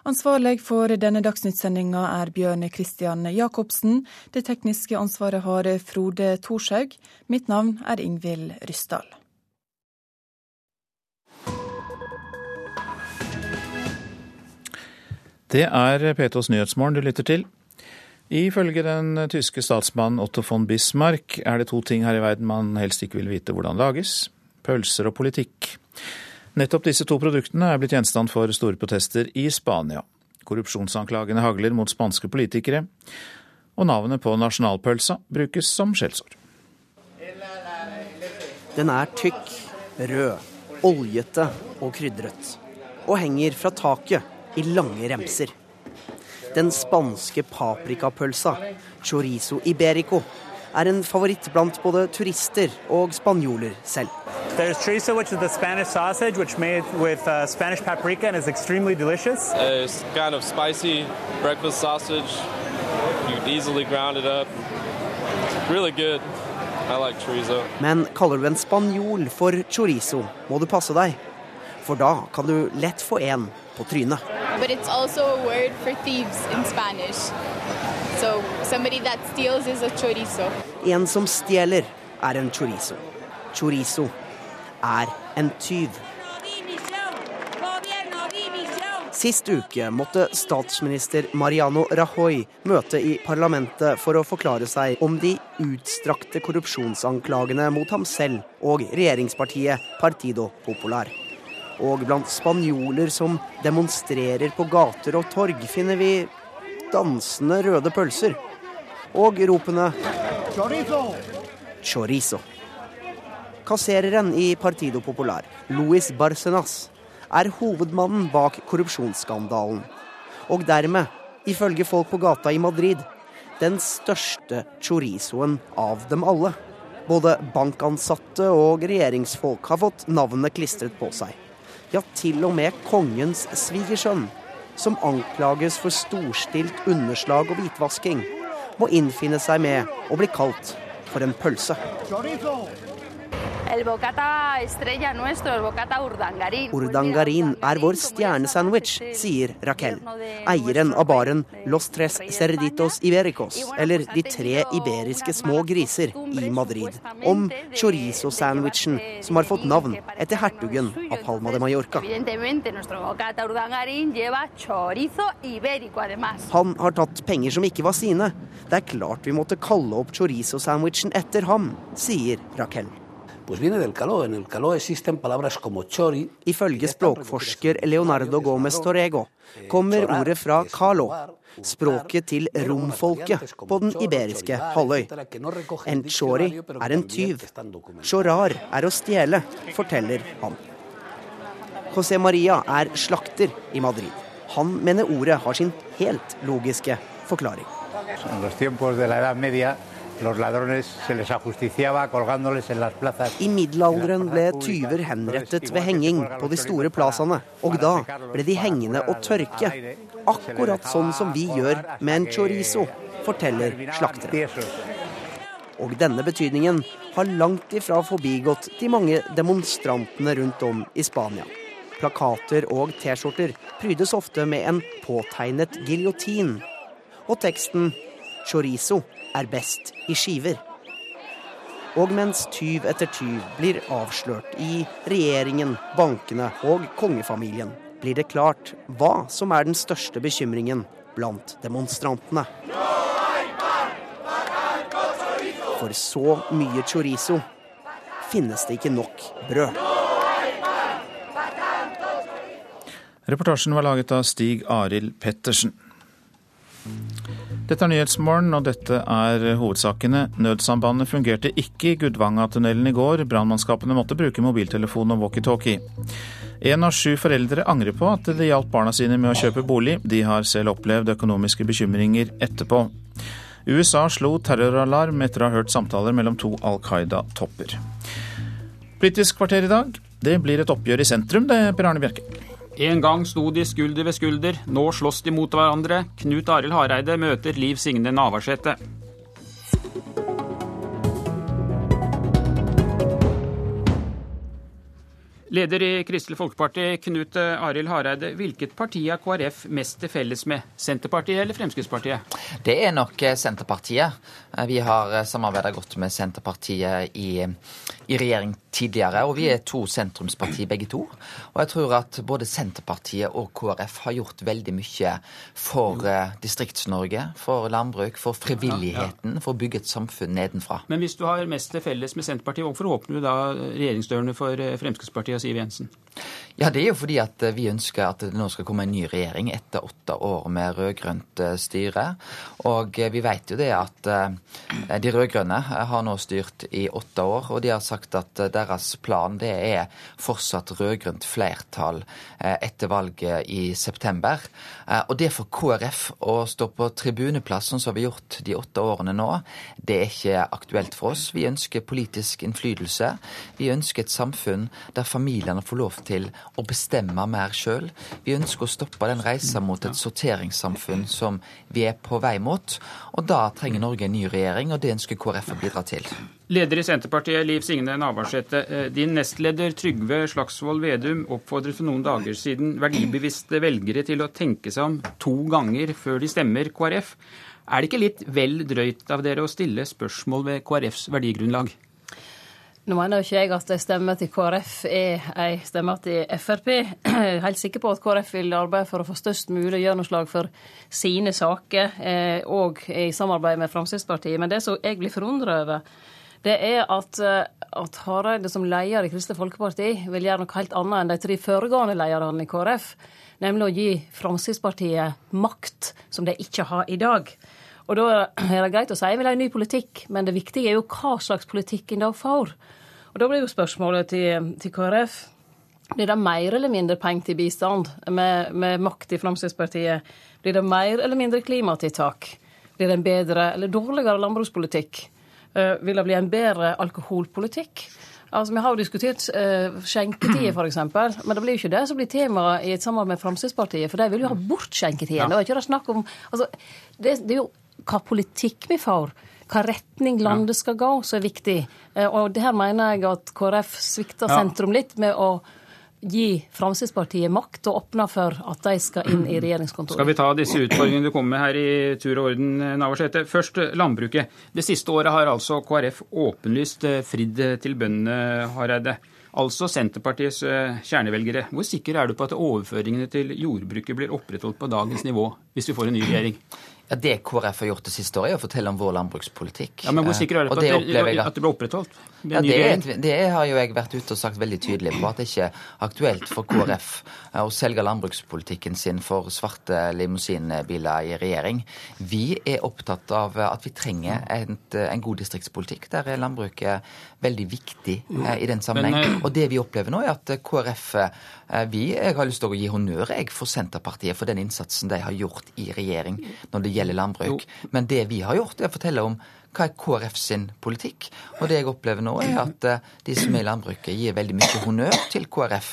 Ansvarlig for denne dagsnyttsendinga er Bjørn Christian Jacobsen. Det tekniske ansvaret har Frode Thorshaug. Mitt navn er Ingvild Ryssdal. Det er P2s Nyhetsmorgen du lytter til. Ifølge den tyske statsmannen Otto von Bismarck er det to ting her i verden man helst ikke vil vite hvordan lages. Pølser og politikk. Nettopp disse to produktene er blitt gjenstand for store protester i Spania. Korrupsjonsanklagene hagler mot spanske politikere, og navnet på nasjonalpølsa brukes som skjellsord. Den er tykk, rød, oljete og krydret, og henger fra taket i lange remser. Den spanske paprikapølsa, chorizo iberico, er en favoritt blant både turister og spanjoler selv. There's chorizo, which is the Spanish sausage, which made with uh, Spanish paprika and is extremely delicious. It's kind of spicy breakfast sausage. You easily ground it up. It's really good. Like chorizo. Men kaller du en spanjol for chorizo, må du passe deg. For da kan du lett få en på trynet. But it's also a word for thieves in Spanish. En som stjeler, er en chorizo. Chorizo er en tyv. Sist uke måtte statsminister Mariano Rajoy møte i parlamentet for å forklare seg om de utstrakte korrupsjonsanklagene mot ham selv og regjeringspartiet Partido Popular. Og blant spanjoler som demonstrerer på gater og torg, finner vi dansende røde pølser. Og ropene Chorizo. Kassereren i Partido Popular, Luis Barcenas, er hovedmannen bak korrupsjonsskandalen. Og dermed, ifølge folk på gata i Madrid, den største chorizoen av dem alle. Både bankansatte og regjeringsfolk har fått navnet klistret på seg. Ja, til og med kongens svigersønn, som anklages for storstilt underslag og hvitvasking, må innfinne seg med å bli kalt for en pølse. Urdangarin er vår stjernesandwich, sier Raquel, eieren av baren Los Tres Cerditos Ibericos, eller De tre iberiske små griser, i Madrid, om chorizo-sandwichen som har fått navn etter hertugen av Palma de Mallorca. Han har tatt penger som ikke var sine. Det er klart vi måtte kalle opp chorizo-sandwichen etter ham, sier Raquel. Ifølge språkforsker Leonardo Gomez Torrego kommer ordet fra calo, språket til romfolket på den iberiske halvøy. En chori er en tyv. Chorar er å stjele, forteller han. José Maria er slakter i Madrid. Han mener ordet har sin helt logiske forklaring. I middelalderen ble tyver henrettet ved henging på de store plassene, og da ble de hengende og tørke. Akkurat sånn som vi gjør med en chorizo, forteller slakteren. Og denne betydningen har langt ifra forbigått de mange demonstrantene rundt om i Spania. Plakater og T-skjorter prydes ofte med en påtegnet giljotin. Og teksten 'Chorizo er best i skiver'. Og mens tyv etter tyv blir avslørt i regjeringen, bankene og kongefamilien, blir det klart hva som er den største bekymringen blant demonstrantene. For så mye chorizo finnes det ikke nok brød. Reportasjen var laget av Stig Arild Pettersen. Dette er Nyhetsmorgen, og dette er hovedsakene. Nødsambandet fungerte ikke i Gudvangatunnelen i går. Brannmannskapene måtte bruke mobiltelefon og walkietalkie. Én av sju foreldre angrer på at de hjalp barna sine med å kjøpe bolig. De har selv opplevd økonomiske bekymringer etterpå. USA slo terroralarm etter å ha hørt samtaler mellom to Al Qaida-topper. Politisk kvarter i dag. Det blir et oppgjør i sentrum, det, Per Arne Bjerke. En gang sto de skulder ved skulder, nå slåss de mot hverandre. Knut Arild Hareide møter Liv Signe Navarsete. Leder i Kristelig Folkeparti, Knut Arild Hareide. Hvilket parti har KrF mest til felles med? Senterpartiet eller Fremskrittspartiet? Det er nok Senterpartiet. Vi har samarbeida godt med Senterpartiet i, i, regjering tidligere, og vi er to sentrumsparti begge to. Og jeg tror at både Senterpartiet og KrF har gjort veldig mye for uh, Distrikts-Norge, for landbruk, for frivilligheten, for å bygge et samfunn nedenfra. Men hvis du har mest til felles med Senterpartiet, hvorfor åpner du da regjeringsdørene for Fremskrittspartiet og Siv Jensen? Ja, Det er jo fordi at vi ønsker at det nå skal komme en ny regjering etter åtte år med rød-grønt styre. Og vi vet jo det at de rød-grønne har nå styrt i åtte år, og de har sagt at deres plan det er fortsatt rød-grønt flertall etter valget i september. Og det for KrF å stå på tribuneplass sånn som vi har gjort de åtte årene nå, det er ikke aktuelt for oss. Vi ønsker politisk innflytelse. Vi ønsker et samfunn der familiene får lov til å bestemme mer sjøl. Vi ønsker å stoppe den reisa mot et sorteringssamfunn som vi er på vei mot. Og da trenger Norge en ny regjering, og det ønsker KrF å bidra til. Leder i Senterpartiet, Liv Signe Navarsete. Din nestleder Trygve Slagsvold Vedum oppfordret for noen dager siden verdibevisste velgere til å tenke seg om to ganger før de stemmer KrF. Er det ikke litt vel drøyt av dere å stille spørsmål ved KrFs verdigrunnlag? Nå mener jo ikke jeg at ei stemme til KrF er ei stemme til Frp. Jeg er helt sikker på at KrF vil arbeide for å få størst mulig gjennomslag for sine saker, òg i samarbeid med Fremskrittspartiet. Men det som jeg blir forundra over, det er at, at Hareide som leder i Kristelig Folkeparti vil gjøre noe helt annet enn de tre foregående lederne i KrF. Nemlig å gi Fremskrittspartiet makt som de ikke har i dag. Og da er det greit å si vi vil ha en ny politikk, men det viktige er jo hva slags politikk en da får. Og da blir jo spørsmålet til, til KrF blir det mer eller mindre penger til bistand med, med makt i Fremskrittspartiet? Blir det mer eller mindre klimatiltak? Blir det en bedre eller dårligere landbrukspolitikk? Uh, vil det bli en bedre alkoholpolitikk? Altså, Vi har jo diskutert uh, skjenketider, f.eks., men det blir jo ikke det som blir temaet i et samarbeid med Fremskrittspartiet, for de vil jo ha bort skjenketiden. Ja. Det er ikke det snakk om altså, det, det er jo hva politikk vi får. hva retning landet skal gå, som er viktig. Og og her mener jeg at KrF svikter sentrum litt med å gi Fremskrittspartiet makt og åpne for at de skal inn i regjeringskontoret. Skal vi ta disse utfordringene du kommer med her i tur og orden, Navarsete. Først eh, landbruket. Det siste året har altså KrF åpenlyst eh, fridd til bøndene, Hareide. Altså Senterpartiets eh, kjernevelgere. Hvor sikker er du på at overføringene til jordbruket blir opprettholdt på dagens nivå hvis vi får en ny regjering? Ja, Det KrF har gjort det siste året, er å fortelle om vår landbrukspolitikk. Ja, Men hvor sikker er du på at det, at det blir opprettholdt? Ja, det, er, det har jo jeg vært ute og sagt veldig tydelig på, at det ikke er aktuelt for KrF eh, å selge landbrukspolitikken sin for svarte limousinbiler i regjering. Vi er opptatt av at vi trenger et, en god distriktspolitikk. Der er landbruket veldig viktig eh, i den sammenheng. Eh, Og det vi opplever nå, er at KrF eh, vi, Jeg har lyst til å gi honnør jeg, for Senterpartiet for den innsatsen de har gjort i regjering når det gjelder landbruk. Men det vi har gjort, er å fortelle om hva er KrF sin politikk. Og det jeg opplever nå, er at eh, de som er i landbruket, gir veldig mye honnør til KrF.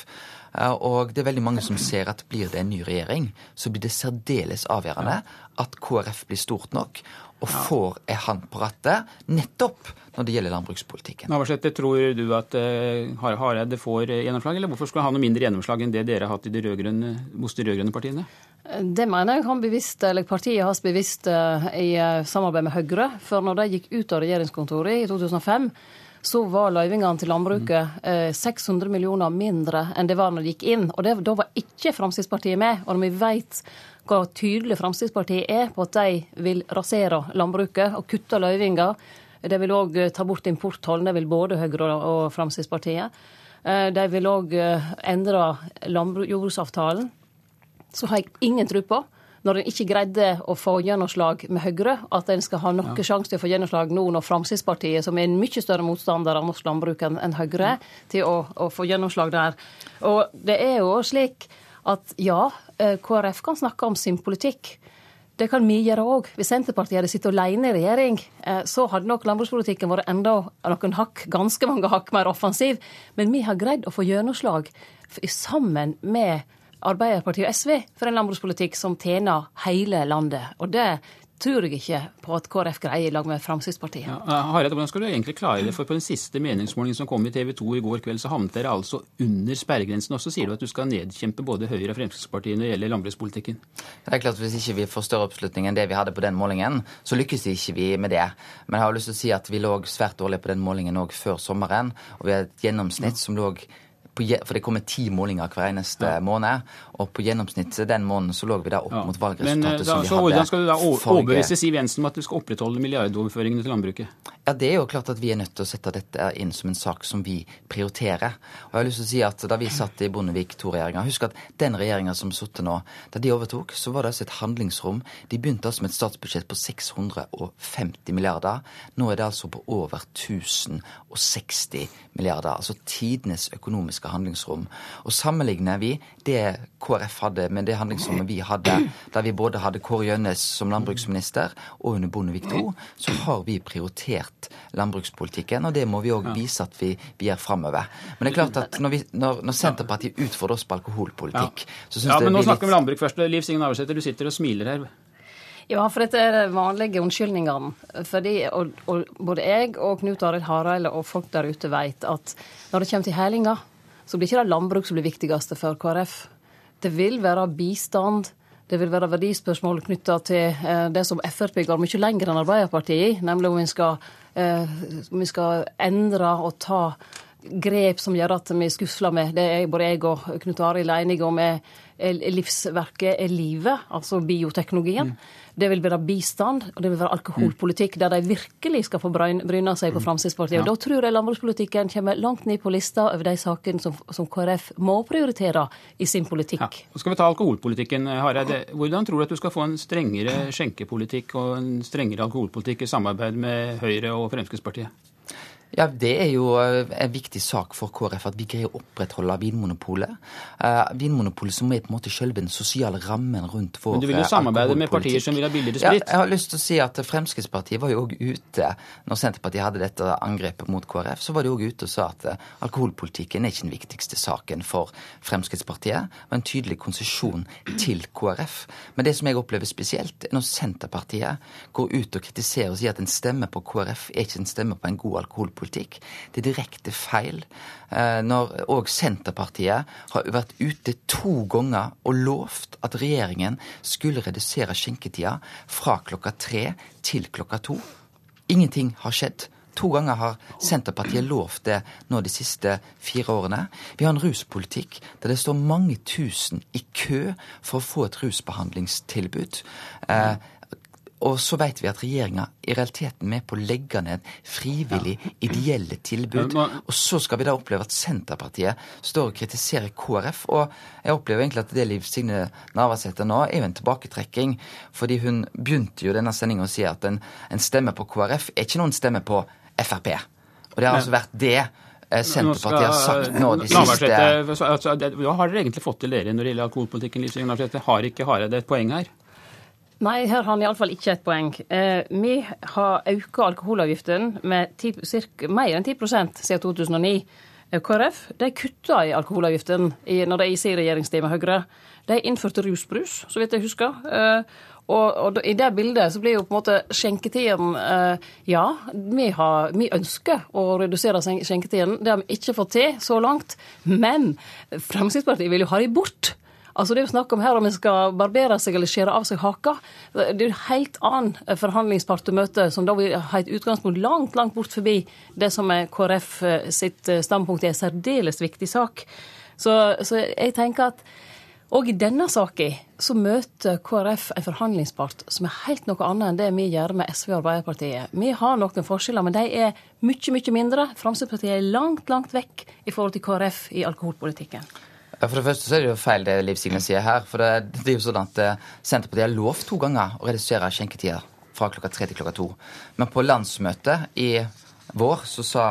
Eh, Og det er veldig mange som ser at blir det en ny regjering, så blir det særdeles avgjørende at KrF blir stort nok og får ei hand på rattet, nettopp når det gjelder landbrukspolitikken. Navarsete, tror du at eh, Hareide får gjennomslag, eller hvorfor skulle han ha noe mindre gjennomslag enn det dere har hatt i de hos de rød-grønne partiene? Det mener jeg han bevisst, eller partiet hans bevisst eh, i eh, samarbeid med Høyre. For når de gikk ut av regjeringskontoret i 2005, så var løyvingene til landbruket eh, 600 millioner mindre enn det var når de gikk inn. Og det, da var ikke Fremskrittspartiet med. Og når vi vet hvor tydelig Fremskrittspartiet er på at de vil rasere landbruket og kutte løyvinger, de vil òg ta bort importtollen, det vil både Høyre og Fremskrittspartiet. Eh, De vil òg endre jordbruksavtalen så har jeg ingen tro på, når en ikke greide å få gjennomslag med Høyre, at en skal ha noen sjanse til å få gjennomslag nå når Fremskrittspartiet, som er en mye større motstander av norsk landbruk enn enn Høyre, til å, å få gjennomslag der. Og det er jo slik at ja, eh, KrF kan snakke om sin politikk. Det kan vi gjøre òg. Hvis Senterpartiet hadde sittet alene i regjering, eh, så hadde nok landbrukspolitikken vært enda noen hakk, ganske mange hakk mer offensiv. Men vi har greid å få gjennomslag sammen med Arbeiderpartiet og SV for en landbrukspolitikk som tjener hele landet. Og det tror jeg ikke på at KrF greier i lag med Fremskrittspartiet. Ja, Harald, hvordan skal du egentlig klare det? For på den siste meningsmålingen som kom i TV 2 i går kveld, så havnet dere altså under sperregrensen. Og så sier du at du skal nedkjempe både Høyre og Fremskrittspartiet når det gjelder landbrukspolitikken. Det er klart at Hvis ikke vi får større oppslutning enn det vi hadde på den målingen, så lykkes ikke vi med det. Men jeg har lyst til å si at vi lå svært dårlig på den målingen òg før sommeren. Og vi har et gjennomsnitt som lå på, For det kommer ti målinger hver eneste måned. Og på gjennomsnitt den måneden så lå vi da opp mot Men eh, valgresultatet da, som vi hadde hvordan skal du da overbevise Siv Jensen om at du skal opprettholde milliardoverføringene til landbruket? Ja, Det er jo klart at vi er nødt til å sette dette inn som en sak som vi prioriterer. Og jeg har lyst til å si at Da vi satt i Bondevik II-regjeringa Husk at den regjeringa som sitter nå, da de overtok, så var det altså et handlingsrom. De begynte altså med et statsbudsjett på 650 milliarder. Nå er det altså på over 1060 milliarder. Altså tidenes økonomiske handlingsrom. Og sammenligner vi det KrF hadde med det handlingsrommet vi hadde, der vi både hadde Kåre Gjønnes som landbruksminister og under Bondevik II, så har vi prioritert landbrukspolitikken, og det må vi òg vise at vi, vi gjør framover. Men det er klart at når, vi, når, når Senterpartiet utfordrer oss på alkoholpolitikk, så syns Ja, jeg men det nå snakker vi litt landbruk først. Liv Signe Navarsete, du sitter og smiler her. Ja, for dette er de vanlige unnskyldningene. Fordi, og, og både jeg og Knut Arild Hareide og folk der ute vet at når det kommer til hælinga, så blir ikke det landbruk som blir viktigste for KrF. Det vil være bistand. Det vil være verdispørsmål knytta til eh, det som Frp går mye lenger enn Arbeiderpartiet i, nemlig om vi skal, eh, om vi skal endre og ta grep som gjør at vi skusler med det er både jeg og Knut Arild er enige om er er livsverket er livet, altså bioteknologien. Det vil være bistand, og det vil være alkoholpolitikk, der de virkelig skal få bryn- bryne seg på Fremskrittspartiet. Og Da tror jeg landbrukspolitikken kommer langt ned på lista over de sakene som, som KrF må prioritere i sin politikk. Ja. skal vi ta alkoholpolitikken, Hareide. Hvordan tror du at du skal få en strengere skjenkepolitikk og en strengere alkoholpolitikk i samarbeid med Høyre og Fremskrittspartiet? Ja, Det er jo eh, en viktig sak for KrF at vi greier å opprettholde Vinmonopolet. Uh, vinmonopolet som er på en måte selve den sosiale rammen rundt vår Men Du vil jo samarbeide med partier som vil ha billigere sprit? Ja, jeg har lyst til å si at Fremskrittspartiet var jo òg ute når Senterpartiet hadde dette angrepet mot KrF. Så var de òg ute og sa at alkoholpolitikken er ikke den viktigste saken for Fremskrittspartiet. Det var en tydelig konsesjon til KrF. Men det som jeg opplever spesielt, er når Senterpartiet går ut og kritiserer og sier at en stemme på KrF er ikke en stemme på en god alkoholpolitikk politikk. Det er direkte feil. Eh, når òg Senterpartiet har vært ute to ganger og lovt at regjeringen skulle redusere skjenketida fra klokka tre til klokka to. Ingenting har skjedd. To ganger har Senterpartiet lovt det nå de siste fire årene. Vi har en ruspolitikk der det står mange tusen i kø for å få et rusbehandlingstilbud. Eh, og så vet vi at regjeringa i realiteten er med på å legge ned frivillig ideelle tilbud. Og så skal vi da oppleve at Senterpartiet står og kritiserer KrF. Og jeg opplever egentlig at det Liv Signe Navarsete nå er jo en tilbaketrekking. Fordi hun begynte jo denne sendinga å si at en, en stemme på KrF er ikke noen stemme på Frp. Og det har altså vært det eh, Senterpartiet har sagt nå de siste altså, Hva har dere egentlig fått til dere når det gjelder alkoholpolitikken? Har ikke Hareide et poeng her? Nei, her har han iallfall ikke et poeng. Eh, vi har auka alkoholavgiftene med 10, cirka, mer enn 10% siden 2009. Eh, KrF de kutta i alkoholavgiftene når de i sin regjeringstid med Høyre. De innførte rusbrus, så vidt jeg husker. Eh, og, og, i det bildet så blir jo på en måte skjenketiden eh, Ja, vi, har, vi, ønsker å redusere skjenketiden. Det har vi ikke fått til så langt. Men Fremskrittspartiet vil jo ha de bort. Altså Det er jo snakk om her om en skal barbere seg eller skjære av seg haka. Det er jo en helt annen forhandlingspart å møte, som da vil ha et utgangspunkt langt, langt bort forbi det som er KrF eh, sitt eh, standpunkt i en særdeles viktig sak. Så, så jeg tenker at og i denne saka så møter KrF en forhandlingspart som er helt noe annet enn det vi gjør med SV og Arbeiderpartiet. Vi har noen forskjeller, men de er mye, mye mindre. Fremskrittspartiet er langt, langt vekk i forhold til KrF i alkoholpolitikken. Ja, For det første så er det jo feil det Liv Signe sier her. For det, det er jo sånn at eh, Senterpartiet har lovt to ganger å redusere skjenketida fra klokka tre til klokka to. Men på landsmøtet i vår så sa,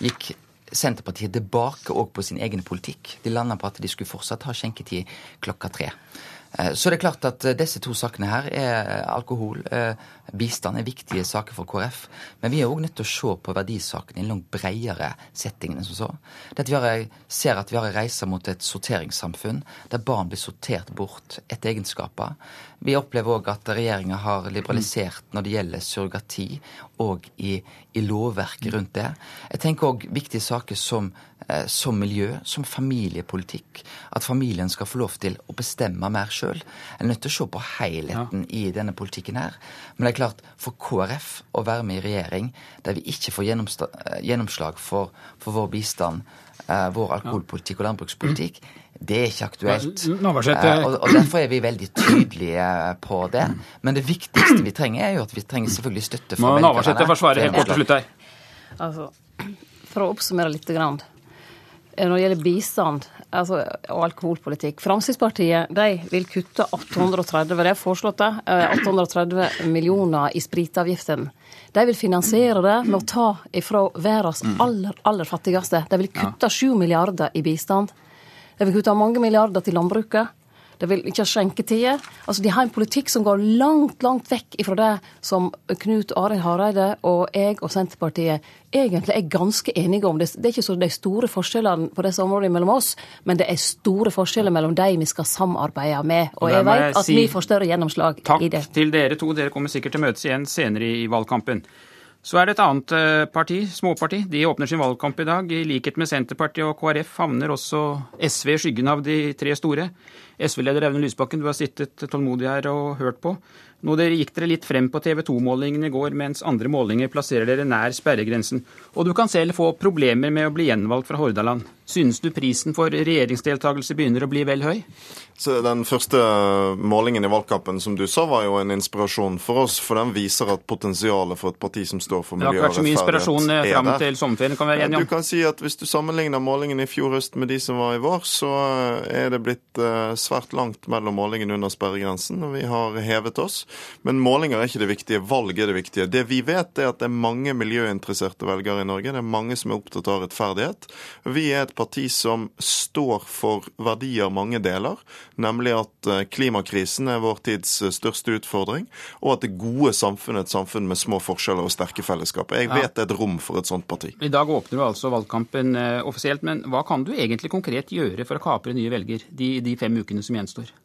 gikk Senterpartiet tilbake òg på sin egen politikk. De landa på at de skulle fortsatt ha skjenketid klokka tre. Eh, så det er klart at eh, disse to sakene her er alkohol, bistand er viktige saker for KrF. Men vi er òg nødt til å se på verdisakene i en langt bredere setting enn som så. Det at vi har, ser at vi har en reise mot et sorteringssamfunn der barn blir sortert bort etter egenskaper. Vi opplever òg at regjeringa har liberalisert når det gjelder surrogati, og i, i lovverket rundt det. Jeg tenker òg viktige saker som eh, som miljø, som familiepolitikk. At familien skal få lov til å bestemme mer sjøl. En er nødt til å se på helheten ja. i denne politikken her. Men det er klart, for KrF å være med i regjering der vi ikke får gjennomslag for, for vår bistand, eh, vår alkoholpolitikk og landbrukspolitikk, det er ikke aktuelt. Eh, og, og, Derfor er vi veldig tydelige på det. Men det viktigste vi trenger, er jo at vi trenger selvfølgelig støtte fra velgerne. Navarsete forsvarer helt kort til slutt her. Altså, for å oppsummere litt. Grann. Eh, når det gjelder bistand altså, og alkoholpolitikk Fremskrittspartiet de vil kutte 830 det er foreslått det, 830 eh, millioner i spritavgiften. De vil finansiere det med å ta ifra verdens mm. aller, aller fattigste. De vil kutte 7 milliarder i bistand. De vil kutte mange milliarder til landbruket. De vil ikke ha skjenketider. Altså, de har en politikk som går langt, langt vekk ifra det som Knut Arild Hareide og jeg og Senterpartiet egentlig er ganske enige om. Det, er ikke så de store forskjellene på disse områdene mellom oss, men det er store forskjeller mellom de vi skal samarbeide med. Og, jeg vet at si vi får større gjennomslag i det. Takk til dere to. Dere kommer sikkert til å møtes igjen senere i valgkampen. Så er det et annet eh, parti, småparti. De åpner sin valgkamp i dag. I likhet med Senterpartiet og KrF havner også SV i skyggen av de tre store. SV-leder Audun Lysbakken, du har sittet tålmodig her og hørt på. Nå dere gikk dere litt frem på TV 2-målingene i går, mens andre målinger plasserer dere nær sperregrensen. Og du kan selv få problemer med å bli gjenvalgt fra Hordaland. Synes du prisen for regjeringsdeltakelse begynner å bli vel høy? Så den første målingen i valgkampen som du sa, var jo en inspirasjon for oss. For den viser at potensialet for et parti som står for miljø og rettferdighet, er der. Det har ikke vært så mye inspirasjon eh, fram til sommerferien, kan være enige om? Du kan si at hvis du sammenligner målingen i fjor høst med de som var i vår, så er det blitt svært langt mellom målingene under sperregrensen, og vi har hevet oss. Men målinger er ikke det viktige, valg er det viktige. Det vi vet, er at det er mange miljøinteresserte velgere i Norge. Det er mange som er opptatt av rettferdighet. Vi er et parti som står for verdier mange deler, nemlig at eh, klimakrisen er vår tids eh, største utfordring, og at det gode samfunnet er et samfunn med små forskjeller og sterke fellesskap. Jeg vet det er et rom for et sånt parti. I dag åpner du altså valgkampen eh, offisielt, men hva kan du egentlig konkret gjøre for å kapre nye velger de, de fem ukene som gjenstår?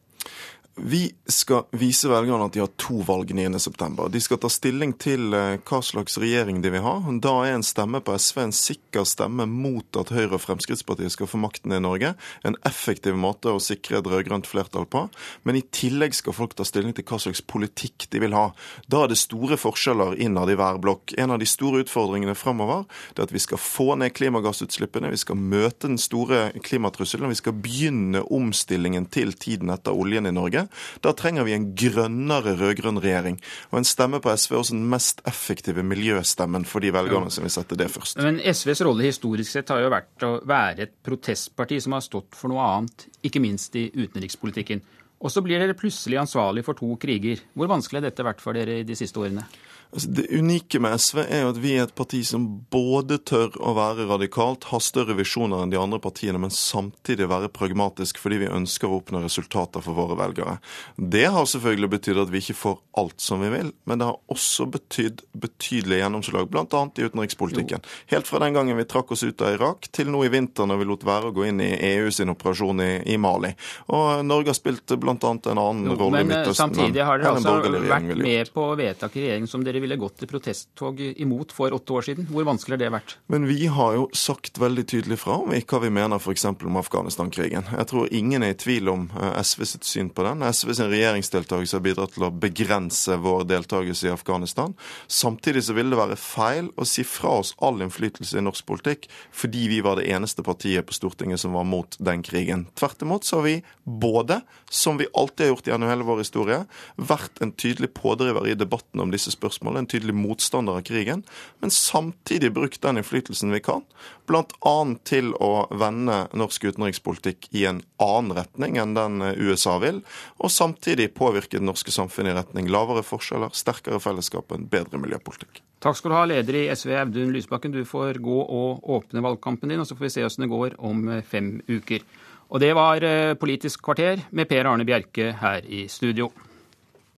Vi skal vise velgerne at de har to valg 9.9. De skal ta stilling til eh, hva slags regjering de vil ha. Da er en stemme på SV en sikker stemme mot at Høyre og Fremskrittspartiet skal få makten i Norge. En effektiv måte å sikre et rød-grønt flertall på. Men i tillegg skal folk ta stilling til hva slags politikk de vil ha. Da er det store forskjeller innad i hver blokk. En av de store utfordringene fremover er at vi skal få ned klimagassutslippene, vi skal møte den store klimatrusselen, vi skal begynne omstillingen til tiden etter oljen i Norge. Da trenger vi en grønnere rød-grønn regjering. Og en stemme på SV er også den mest effektive miljøstemmen for de velgerne som vil sette det først. Men SVs rolle historisk sett har jo vært å være et protestparti som har stått for noe annet, ikke minst i utenrikspolitikken. Og så blir dere plutselig ansvarlig for to kriger. Hvor vanskelig har dette vært for dere i de siste årene? Altså, det unike med SV er jo at vi er et parti som både tør å være radikalt, ha større visjoner enn de andre partiene, men samtidig være pragmatisk fordi vi ønsker å oppnå resultater for våre velgere. Det har selvfølgelig betydd at vi ikke får alt som vi vil, men det har også betydd betydelig gjennomslag, bl.a. i utenrikspolitikken. Helt fra den gangen vi trakk oss ut av Irak, til nå i vinter når vi lot være å gå inn i EU sin operasjon i, i Mali. Og Norge har spilt bl.a. en annen rolle i eh, Midtøsten. Men samtidig har dere altså vært med på vedtak i regjering som dere ville gått i protesttog imot for åtte år siden. Hvor vanskelig har det vært? Men vi har jo sagt veldig tydelig fra om hva vi mener f.eks. om Afghanistan-krigen. Jeg tror ingen er i tvil om SVs SV sitt syn på den. SV sin regjeringsdeltakelse har bidratt til å begrense vår deltakelse i Afghanistan. Samtidig så ville det være feil å si fra oss all innflytelse i norsk politikk fordi vi var det eneste partiet på Stortinget som var mot den krigen. Tvert imot så har vi både, som vi alltid har gjort gjennom hele vår historie, vært en tydelig pådriver i debatten om disse spørsmålene, en tydelig motstander av krigen, men samtidig brukt den innflytelsen vi kan, bl.a. til å vende norsk utenrikspolitikk i en annen retning enn den USA vil, og samtidig påvirke det norske samfunnet i retning lavere forskjeller, sterkere fellesskap og en bedre miljøpolitikk. Takk skal du ha, leder i SV Audun Lysbakken. Du får gå og åpne valgkampen din, og så får vi se åssen det går om fem uker. Og det var Politisk kvarter med Per Arne Bjerke her i studio.